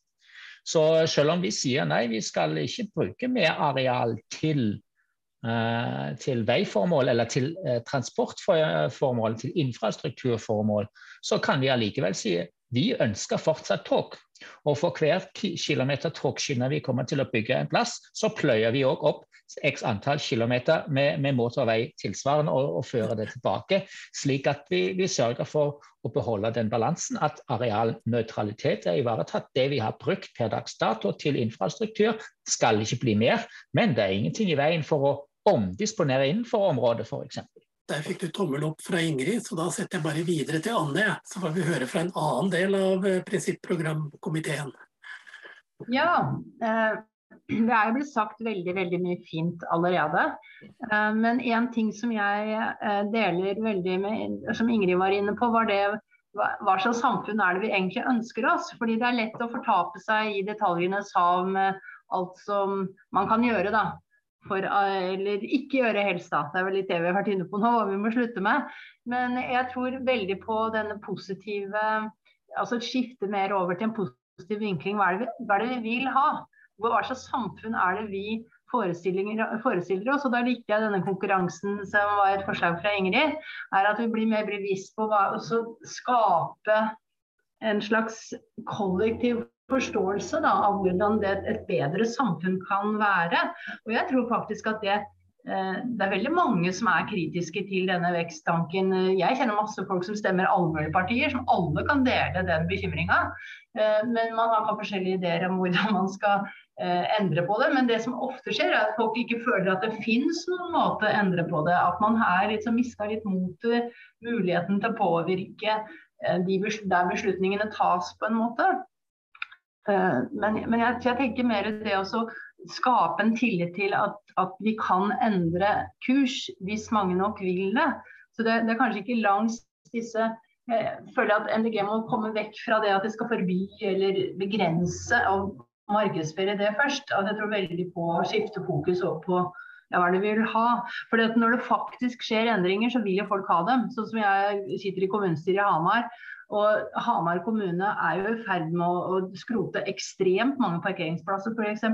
Så selv om vi sier nei, vi skal ikke bruke mer areal til Eh, til veiformål eller til eh, transportformål, til infrastrukturformål, så kan vi allikevel si vi ønsker fortsatt tog. Og for hver kilometer togskinner vi kommer til å bygge en plass, så pløyer vi òg opp x antall kilometer med, med motorvei tilsvarende og, og, fører det tilbake. Slik at vi, vi, sørger for å beholde den balansen, at arealnøytralitet er ivaretatt. Det vi har brukt per dags dato til infrastruktur, skal ikke bli mer. Men det er ingenting i veien for å omdisponere innenfor området, f.eks. Der fikk du tommel opp fra Ingrid, så da setter jeg bare videre til Anne. Så får vi høre fra en annen del av eh, prinsipprogramkomiteen. Ja, eh, (clears throat) det er jo blitt sagt veldig veldig mye fint allerede. Eh, men en ting som jeg deler veldig med, som Ingrid var inne på, var det hva slags samfunn er det vi egentlig ønsker oss? Fordi det er lett å fortape seg i detaljenes hav med alt som man kan gjøre. da for, eller ikke gjøre helst, da. Det er vel litt det vi har vært inne på nå, hva vi må slutte med. Men jeg tror veldig på denne positive Altså skifte mer over til en positiv vinkling. Hva er det vi, hva er det vi vil ha? Hva slags samfunn er det vi forestiller oss? Og da likte jeg denne konkurransen som var et forslag fra Ingrid. er At vi blir mer bevisst på å skape en slags kollektiv forståelse da, av hvordan det, et bedre samfunn kan være. Og jeg tror faktisk at det, eh, det er veldig mange som er kritiske til denne veksttanken. Jeg kjenner masse folk som stemmer allmennpartier, som alle kan dele den bekymringa. Eh, men man har forskjellige ideer om hvordan man skal eh, endre på det. Men det som ofte skjer, er at folk ikke føler at det finnes noen måte å endre på det. At man her liksom mista litt motet, muligheten til å påvirke de, der beslutningene tas, på en måte. Eh, men, men jeg, jeg, tenker mer det å skape en tillit til at, at, vi kan endre kurs hvis mange nok vil det. Så det, det er kanskje ikke langs disse jeg føler at MDG må komme vekk fra det at det skal forby eller begrense og markedsføre det først. At jeg tror veldig på å skifte fokus over på ja, hva det vi vil ha. For når det faktisk skjer endringer, så vil jo folk ha dem. Sånn som jeg sitter i kommunestyret i Hamar og Hamar kommune er jo i ferd med å, å skrote ekstremt mange parkeringsplasser f.eks.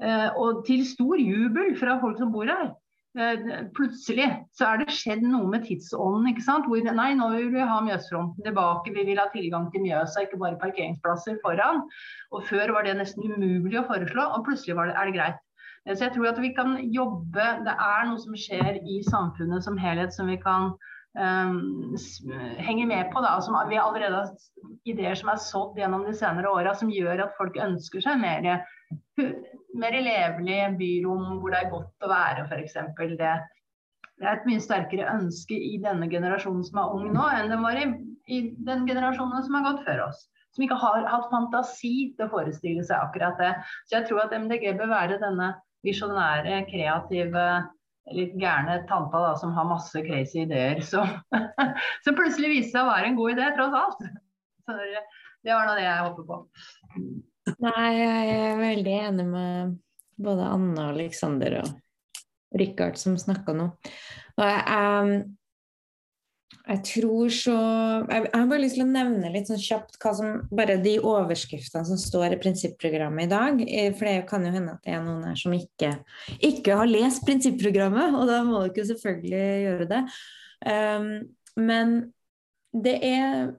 Eh, og til stor jubel fra folk som bor her. Eh, plutselig så er det skjedd noe med tidsånden. ikke sant? Hvor nei, nå vil vi ha Mjøsfronten tilbake, vi vil ha tilgang til Mjøsa, ikke bare parkeringsplasser foran. Og Før var det nesten umulig å foreslå, og plutselig det, er det greit. Så jeg tror at vi kan jobbe Det er noe som skjer i samfunnet som helhet som vi kan um, henge med på. Da, som vi allerede har ideer som er sådd gjennom de senere åra, som gjør at folk ønsker seg mer, mer levelig byrom hvor det er godt å være, f.eks. Det, det er et mye sterkere ønske i denne generasjonen som er ung nå, enn det var i, i den generasjonen som har gått før oss. Som ikke har hatt fantasi til å forestille seg akkurat det. Så jeg tror at MDG bør være denne visjonære, kreative, litt gærne tanta da, som har masse crazy ideer, som, (laughs) som plutselig viste seg å være en god idé, tross alt. Så det var nå det jeg håper på. Nei, jeg er veldig enig med både Anne og Aleksander og Richard som snakka nå. Og jeg, jeg, jeg, tror så jeg, jeg, har bare lyst til å nevne litt sånn kjapt hva som bare de overskriftene som står i prinsipprogrammet i dag. For det kan jo hende at det er noen her som ikke, ikke har lest prinsipprogrammet, og da må du ikke selvfølgelig gjøre det. Um, men det er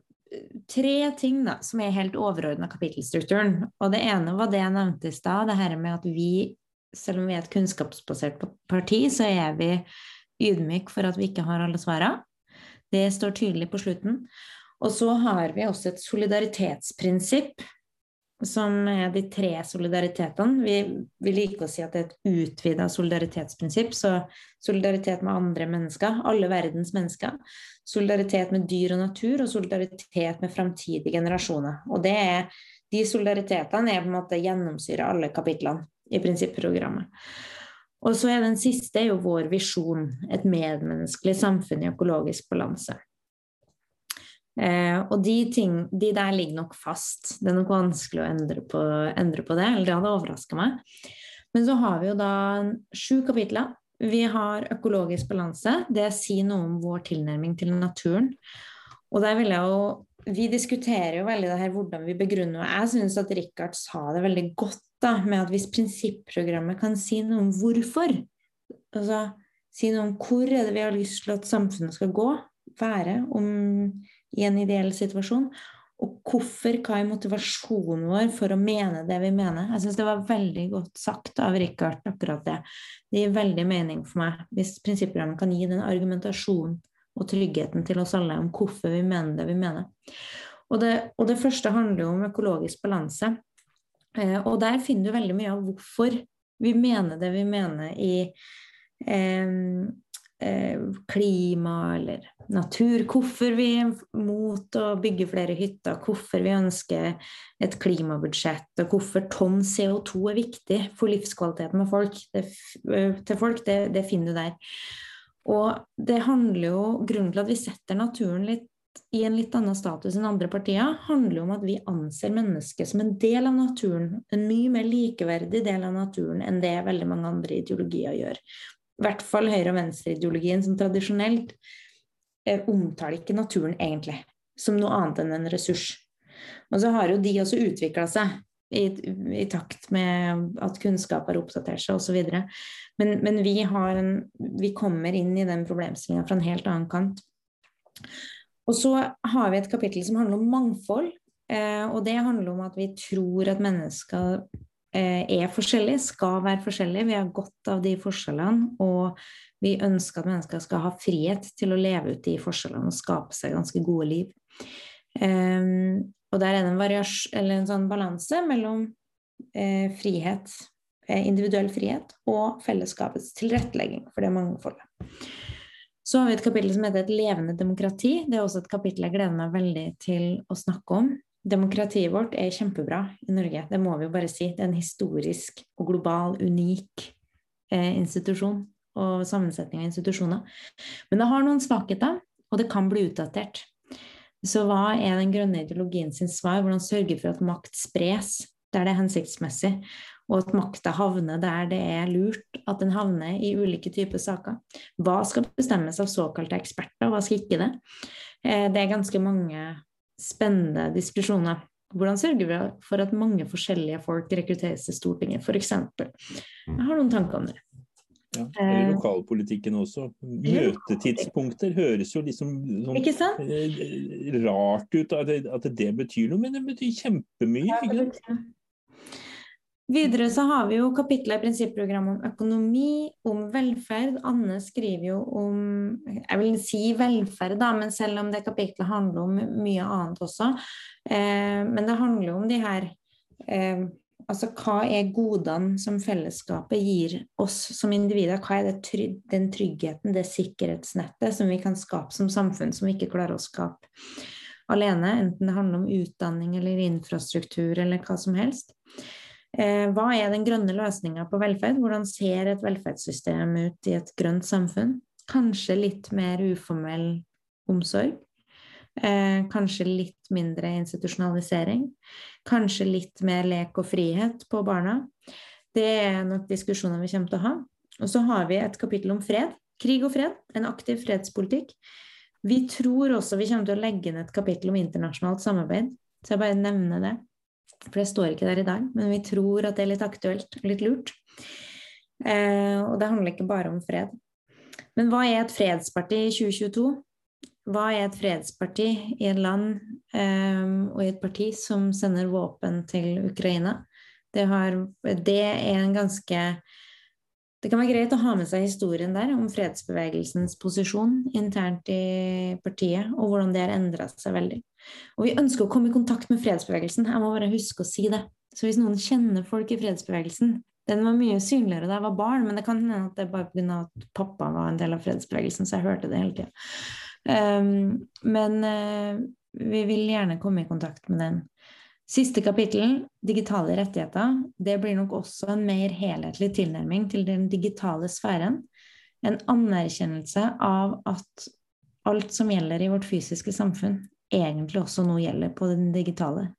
tre ting da, som er helt overordna kapittelstrukturen. Og det ene var det jeg nevnte i stad, det her med at vi selv om vi er et kunnskapsbasert parti, så er vi ydmyke for at vi ikke har alle svarene. Det står tydelig på slutten. Og så har vi også et solidaritetsprinsipp, som er de tre solidaritetene. Vi, vi liker å si at det er et utvida solidaritetsprinsipp. Så solidaritet med andre mennesker, alle verdens mennesker. Solidaritet med dyr og natur, og solidaritet med framtidige generasjoner. Og er, de solidaritetene er på en måte gjennomsyrer alle kapitlene i prinsipprogrammet. Og så er den siste er jo vår visjon, et medmenneskelig samfunn i økologisk balanse. Eh, og de, ting, de der ligger nok fast. Det er nok vanskelig å endre på, endre på det, eller det hadde overraska meg. Men så har vi jo da sju kapitler. Vi har økologisk balanse. Det sier noe om vår tilnærming til naturen. Og der vil jeg jo Vi diskuterer jo veldig det her hvordan vi begrunner og Jeg syns at Richard sa det veldig godt da, med at hvis prinsipprogrammet kan si noe om hvorfor, altså si noe om hvor er det vi har lyst til at samfunnet skal gå, være om, i en ideell situasjon, og hvorfor, hva er motivasjonen vår for å mene det vi mener? Jeg syns det var veldig godt sagt av Richard, akkurat det. Det gir veldig mening for meg hvis prinsipprogrammet kan gi den argumentasjonen og tryggheten til oss alle om hvorfor vi mener det vi mener. Og det, og det første handler jo om økologisk balanse. Eh, og der finner du veldig mye av hvorfor vi mener det vi mener i eh, eh, klima eller natur. Hvorfor vi er mot å bygge flere hytter, hvorfor vi ønsker et klimabudsjett, og hvorfor tonn CO2 er viktig for livskvaliteten folk, det, eh, til folk. Det, det finner du der. Og det handler jo, Grunnen til at vi setter naturen litt i en litt annen status enn andre partier, handler om at vi anser mennesket som en del av naturen. En mye mer likeverdig del av naturen enn det veldig mange andre ideologier gjør. I hvert fall høyre- og venstreideologien, som tradisjonelt eh, omtaler ikke naturen egentlig som noe annet enn en ressurs. Og så har jo de også utvikla seg i, i, takt med at kunnskap har oppdatert seg osv. Men, men vi, en, vi kommer inn i den problemstillinga fra en helt annen kant. Og så har vi et kapittel som handler om mangfold. Eh, og det handler om at vi tror at mennesker eh, er forskjellige, skal være forskjellige. Vi har godt av de forskjellene, og vi ønsker at mennesker skal ha frihet til å leve ut de forskjellene og skape seg ganske gode liv. Eh, og der er det en, en sånn balanse mellom eh, frihet, eh, individuell frihet, og fellesskapets tilrettelegging for det mangfoldet. Så har vi et kapittel som heter Et levende demokrati. Det er også et kapittel jeg gleder meg veldig til å snakke om. Demokratiet vårt er kjempebra i Norge, det må vi jo bare si. Det er en historisk og global, unik eh, institusjon og sammensetning av institusjoner. Men det har noen svakheter, og det kan bli utdatert. Så hva er den grønne ideologien sin svar? Hvordan sørge for at makt spres der det er hensiktsmessig? og at makta havner der det er lurt at den havner i ulike typer saker. Hva skal bestemmes av såkalte eksperter, hva skal ikke det? Eh, det er ganske mange spennende diskusjoner. Hvordan sørger vi for at mange forskjellige folk rekrutteres til Stortinget, f.eks.? Jeg har noen tanker om det. Ja, eller eh, lokalpolitikken også. Møtetidspunkter høres jo liksom sånn eh, rart ut at det, at det, betyr noe, men det betyr kjempemye. Ja, det betyr. Videre så har vi jo kapitlet i prinsipprogrammet om økonomi, om velferd. Anne skriver jo om Jeg vil si velferd, da, men selv om det kapitlet handler om mye annet også. Eh, men det handler jo om de her eh, Altså hva er godene som fellesskapet gir oss som individer? Hva er trygg, den tryggheten, det sikkerhetsnettet som vi kan skape som samfunn, som vi ikke klarer å skape alene? Enten det handler om utdanning eller infrastruktur eller hva som helst. Eh, hva er den grønne løsninga på velferd? Hvordan ser et velferdssystem ut i et grønt samfunn? Kanskje litt mer uformell omsorg. Eh, kanskje litt mindre institusjonalisering. Kanskje litt mer lek og frihet på barna. Det er nok diskusjoner vi kommer til å ha. Og så har vi et kapittel om fred. Krig og fred. En aktiv fredspolitikk. Vi tror også vi kommer til å legge inn et kapittel om internasjonalt samarbeid. Så jeg bare nevner det. For det står ikke der i dag, men vi tror at det er litt aktuelt og litt lurt. Eh, og det handler ikke bare om fred. Men hva er et fredsparti i 2022? Hva er et fredsparti i et land um, og i et parti som sender våpen til Ukraina? Det, har, det er en ganske det kan være greit å ha med seg historien der om fredsbevegelsens posisjon internt i partiet, og hvordan det har endra seg veldig. Og vi ønsker å komme i kontakt med fredsbevegelsen. Jeg må bare huske å si det. Så hvis noen kjenner folk i fredsbevegelsen Den var mye synligere da jeg var barn, men det kan hende at det bare pga. at pappa var en del av fredsbevegelsen, så jeg hørte det hele tida. Um, men uh, vi vil gjerne komme i kontakt med den. Siste kapittel, digitale rettigheter, det blir nok også en mer helhetlig tilnærming til den digitale sfæren. En anerkjennelse av at alt som gjelder i vårt fysiske samfunn, egentlig også nå gjelder på den digitale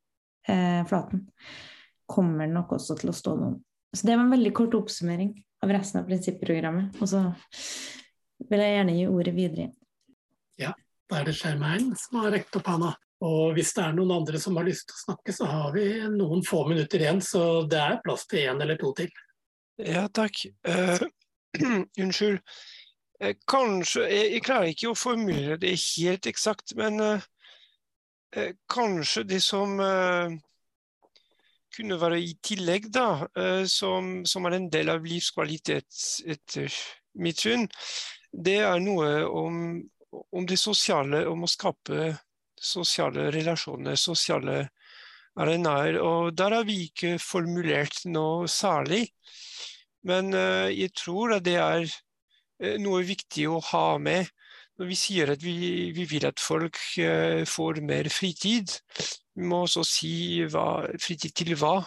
eh, flaten, kommer nok også til å stå noen. Så det var en veldig kort oppsummering av resten av prinsipprogrammet. Og så vil jeg gjerne gi ordet videre. Ja, da er det Skjermheim som har rekt opp handa. Og hvis det er noen andre som har lyst til å snakke, så har vi noen få minutter igjen, så det er plass til én eller to til. Ja, takk. Uh, (clears throat) unnskyld. Jeg, kanskje jeg, jeg, klarer ikke å formulere det helt eksakt, men uh, uh, kanskje det som eh, kunne være i tillegg, da, eh, som, som, er en del av livskvalitet etter mitt syn, det er noe om, om, det sosiale, om å skape sosiale relasjoner, sosiale arenaer. Og der har vi ikke formulert noe særlig. Men jeg tror at det er noe viktig å ha med når vi sier at vi, vi vil at folk uh, får mer fritid, vi må også si hva, fritid til hva.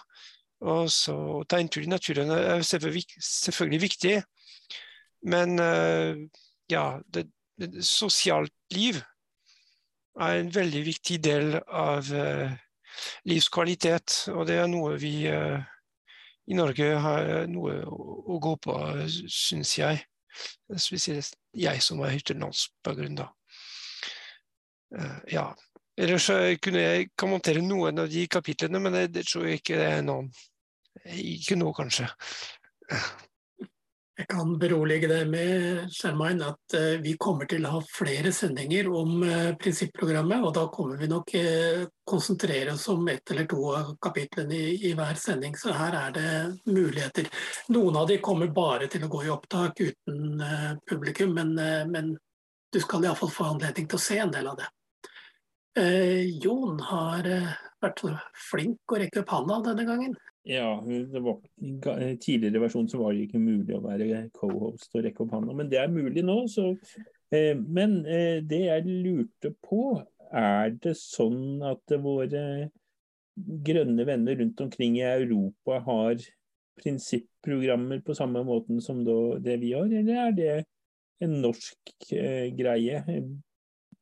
Og så ta en tur i naturen er selvfølgelig viktig. Men ja, det, sosialt liv er en veldig viktig del av uh, livskvalitet. Og det er noe vi i Norge har noe å, gå på, syns jeg. Spesielt jeg som har utenlandsbakgrunn, da. Ja. Ellers kunne jeg kommentere noen av de kapitlene, men det tror jeg ikke det er noen. Ikke nå, kanskje. Jeg kan berolige deg med Skjermein, at uh, vi kommer til å ha flere sendinger om uh, prinsipprogrammet. Og da kommer vi nok uh, konsentrere oss om ett eller to av kapitlene i, i, hver sending. Så her er det muligheter. Noen av de kommer bare til å gå i opptak uten publikum, men, men du skal iallfall få anledning til å se en del av det. Jon har vært flink å rekke opp handa denne gangen. Ja, var, I tidligere versjon så var det ikke mulig å være co-host og rekke opp hånda, men det er mulig nå. Så, eh, men eh, det jeg lurte på, er det sånn at våre grønne venner rundt omkring i Europa har prinsipprogrammer på samme måten som det vi har, eller er det en norsk eh, greie?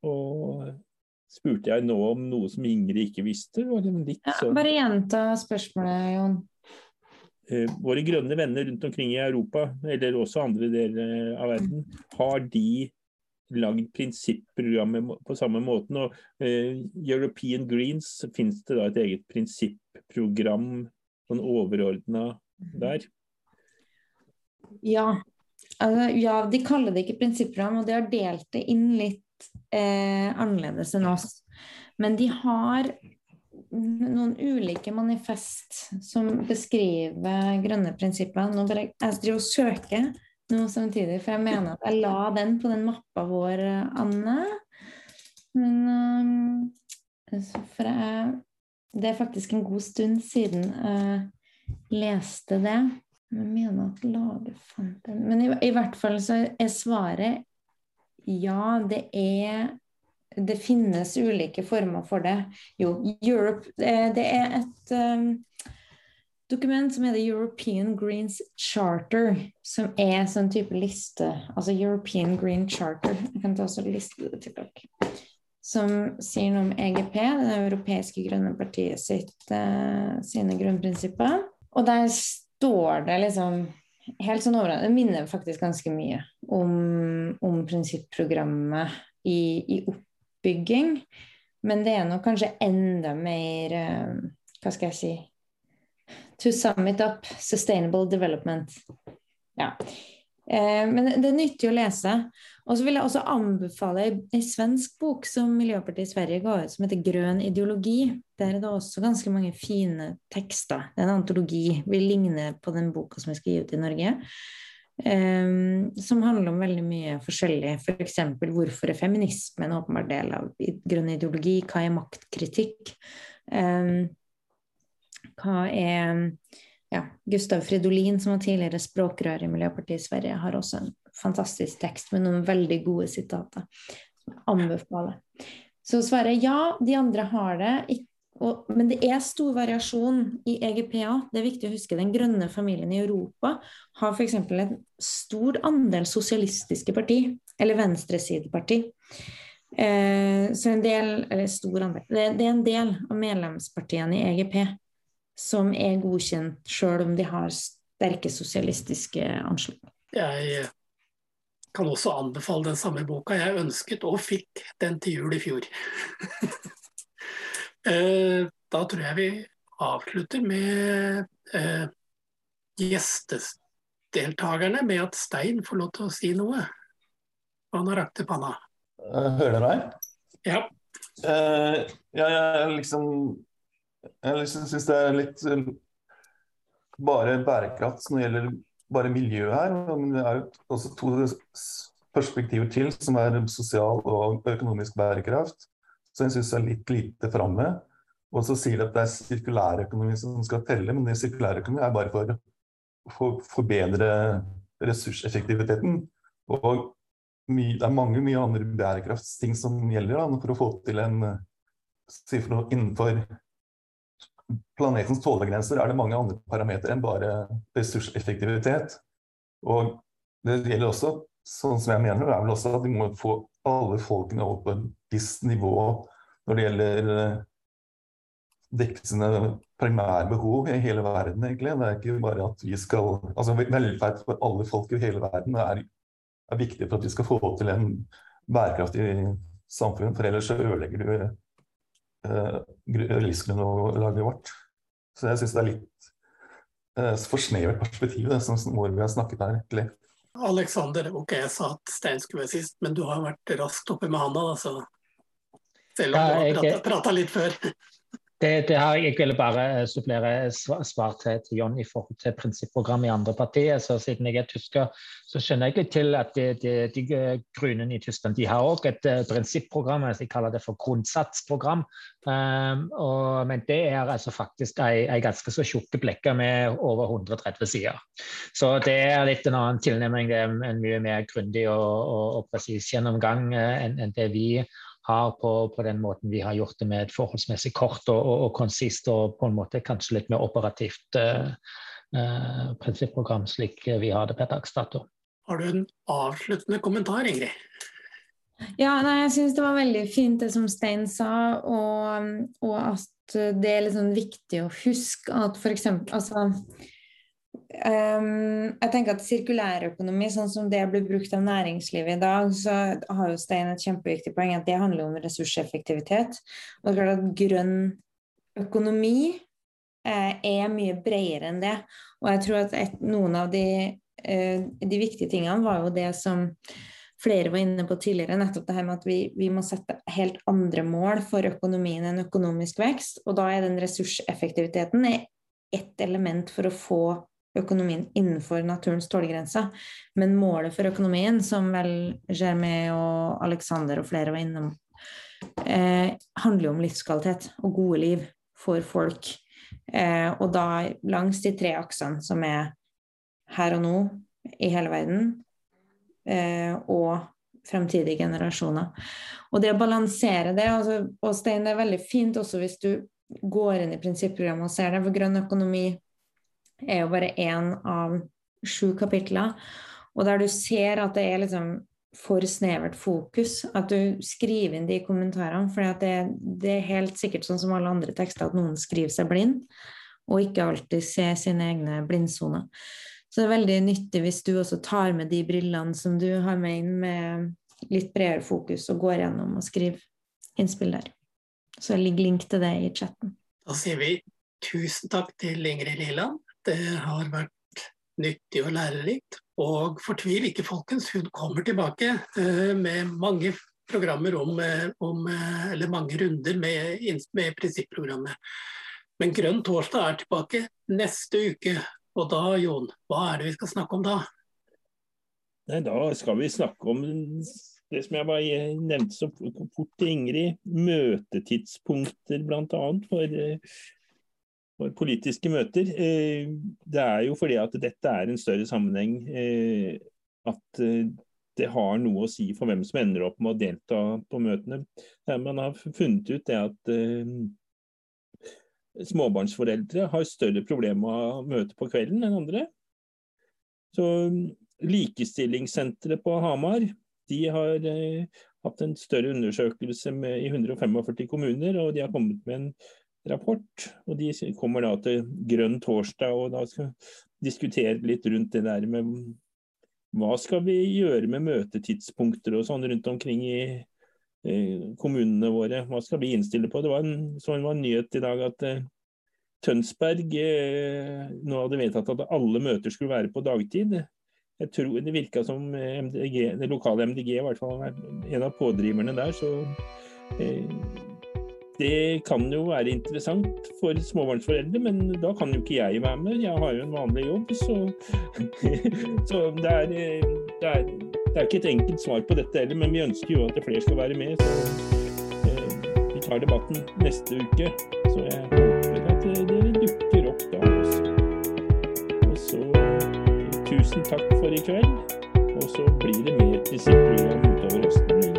Og spurte jeg nå om noe som Ingrid ikke visste. Ja, bare gjenta spørsmålet, Jon. Eh, våre grønne venner rundt omkring i Europa, eller også andre deler av verden, har de lagd prinsipprogrammet på samme måten. Og eh, European Greens finnes det da et eget prinsipprogram, sånn overordna der? Ja. Altså, ja, de kaller det ikke prinsipprogram, og de har delt det inn litt eh, annerledes enn oss. Men de har noen ulike manifest som beskriver grønne prinsipper. Nå bare, jeg driver og søker nå samtidig, for jeg mener at jeg la den på den mappa vår, Anne. Men For jeg Det er faktisk en god stund siden jeg leste det. Jeg mener at laget fant den Men i, i hvert fall så er svaret ja, det er det finnes ulike former for det. Jo, Europe Det er et um, dokument som heter European Greens Charter, som er sånn type liste. Altså European Green Charter. Jeg kan ta også liste til dere. Som sier noe om EGP, det europeiske grønne partiet sitt, uh, sine grunnprinsipper. Og der står det liksom helt sånn overraskende Det minner faktisk ganske mye om, om prinsipprogrammet i, i oppbygging. Men det er nok kanskje enda mer uh, Hva skal jeg si To sum it up sustainable development. Ja. Uh, men det er nyttig å lese. Og så vil jeg også anbefale ei svensk bok som Miljøpartiet i Sverige ga ut, som heter 'Grønn ideologi'. Der er det også ganske mange fine tekster. Det er en antologi. Vil ligne på den boka som vi skal gi ut i Norge. Um, som handler om veldig mye forskjellig. F.eks. For hvorfor er feminisme en åpenbar del av grønn ideologi? Hva er maktkritikk? Um, hva er ja, Gustav Fridolin, som var tidligere språkrør i Miljøpartiet i Sverige, har også en fantastisk tekst med noen veldig gode sitater. Som jeg anbefaler. Så svaret ja, de andre har det. Og, men det er stor variasjon i EGPA. Det er viktig å huske. Den grønne familien i Europa har f.eks. en stor andel sosialistiske parti, eller venstresideparti. Eh, så en del, eller stor andel det, det, er en del av medlemspartiene i EGP som er godkjent, sjøl om de har sterke sosialistiske anslag. Jeg kan også anbefale den samme boka. Jeg ønsket og fikk den til jul i fjor. (laughs) Eh, da tror jeg vi avslutter med eh, gjestedeltakerne med at Stein får lov til å si noe. Han har rakt til panna. Eh, hører dere meg? Ja. Uh, ja, jeg liksom Jeg liksom syns det er litt uh, bare bærekraft det gjelder bare miljø her. Men det er også to perspektiver til, som er sosial og økonomisk bærekraft som jeg syns er litt lite framme. Og så sier de at det er sirkulærøkonomi som skal telle, men det sirkulærøkonomi er bare for å forbedre ressurseffektiviteten. Og det er mange mye andre bærekraftsting som gjelder da, for å få til en si Innenfor planetens tålegrenser er det mange andre parametere enn bare ressurseffektivitet. Og det gjelder også, sånn som jeg mener, er vel også at vi må få alle folkene opp på et visst nivå når det gjelder dekkende primærbehov behov i hele verden, egentlig. Det er ikke bare at vi skal Altså velferd for alle folk i hele verden er, er viktig for at vi skal få til en bærekraftig samfunn, for ellers så ødelegger du uh, livsgrunnlaget vårt. Så jeg syns det er litt uh, for snevert perspektiv, det som vi har snakket her. egentlig. Alexander, ok, jeg sa at Stein skulle være sist, men du har vært raskt oppe med handa, da, så selv om ja, du har prata litt før. Det, det, her, jeg ville bare supplere svar til, til John i forhold til prinsipprogrammet i andre partier. så Siden jeg er tysker, så skjønner jeg litt til at de, de, de grunene i Tyskland de har også et uh, prinsipprogram. Jeg kaller det for grunnsatsprogram. Um, og, men det er altså faktisk ei, ei ganske så tjukke blekke med over 130 sider. Så det er litt en annen tilnærming. Det er en mye mer grundig og, og, og presis gjennomgang enn en det vi har på, på, den måten vi har gjort det med et forholdsmessig kort og, og, og konsist og på en måte kanskje litt mer operativt eh, eh, prinsipprogram, slik vi har det per dags dato. Har du en avsluttende kommentar, Ingrid? Ja, nei, jeg syns det var veldig fint det som Stein sa, og, og at det er liksom viktig å huske at f.eks. altså Um, jeg tenker at Sirkulærøkonomi, sånn som det blir brukt av næringslivet i dag, så har jo Stein et kjempeviktig poeng at det handler om ressurseffektivitet. Og det er klart at grønn økonomi eh, er mye bredere enn det. Og jeg tror at et, noen av de, eh, de, viktige tingene var jo det som flere var inne på tidligere, nettopp det her med at vi, vi, må sette helt andre mål for økonomien enn økonomisk vekst. Og da er den ressurseffektiviteten ett element for å få økonomien innenfor naturens tålegrense. Men målet for økonomien, som vel Jeremy og Alexander og flere var innom, eh, handler jo om livskvalitet og gode liv for folk. Eh, og da langs de tre aksene som er her og nå i hele verden, eh, og fremtidige generasjoner. Og det å balansere det altså, Og Stein, det er veldig fint også hvis du går inn i prinsipprogrammet og ser det, for grønn økonomi er jo bare én av sju kapitler. Og der du ser at det er liksom for snevert fokus, at du skriver inn de kommentarene. For det, det, er helt sikkert sånn som alle andre tekster at noen skriver seg blind, og ikke alltid ser sine egne blindsoner. Så det er veldig nyttig hvis du også tar med de brillene som du har med inn, med litt bredere fokus, og går gjennom og skriver innspill der. Så ligger link til det i chatten. Da sier vi tusen takk til Ingrid Liland. Det har vært nyttig og lærerikt. Og fortvil ikke, folkens. Hun kommer tilbake uh, med mange programmer om, eh, om, eh, Eller mange runder med, med prinsipprogrammet. Men Grønn torsdag er tilbake neste uke. Og da, Jon, hva er det vi skal snakke om da? Nei, Da skal vi snakke om det som jeg bare nevnte så fort til Ingrid. Møtetidspunkter bl.a. for politiske møter. Eh, det er jo fordi at dette er en større sammenheng. Eh, at eh, det har noe å si for hvem som ender opp med å delta på møtene. Man har funnet ut det at småbarnsforeldre har større problemer med å møte på kvelden enn andre. Så Likestillingssenteret på Hamar de har hatt en større undersøkelse med, i 145 kommuner, og de har kommet med en rapport. og De kommer da til grønn torsdag og da skal diskutere litt rundt det der med hva skal vi gjøre med møtetidspunkter og sånn rundt omkring i eh, kommunene våre. Hva skal vi innstille på? Det var en, så var en nyhet i dag at eh, Tønsberg eh, nå hadde vedtatt at alle møter skulle være på dagtid. Jeg tror Det virka som MDG, det lokale MDG i hvert fall en av pådriverne der. så eh, det kan jo være interessant for småbarnsforeldre, men da kan jo ikke jeg være med. Jeg har jo en vanlig jobb, så, (laughs) så det, er, det, er, det, er, ikke et enkelt svar på dette heller. Men vi ønsker jo at flere skal være med, så eh, vi tar debatten neste uke. Så jeg håper at dere dukker opp da også. Og så tusen takk for i kveld. Og så blir det mer prinsipprogram utover høsten.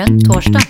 Grønn torsdag.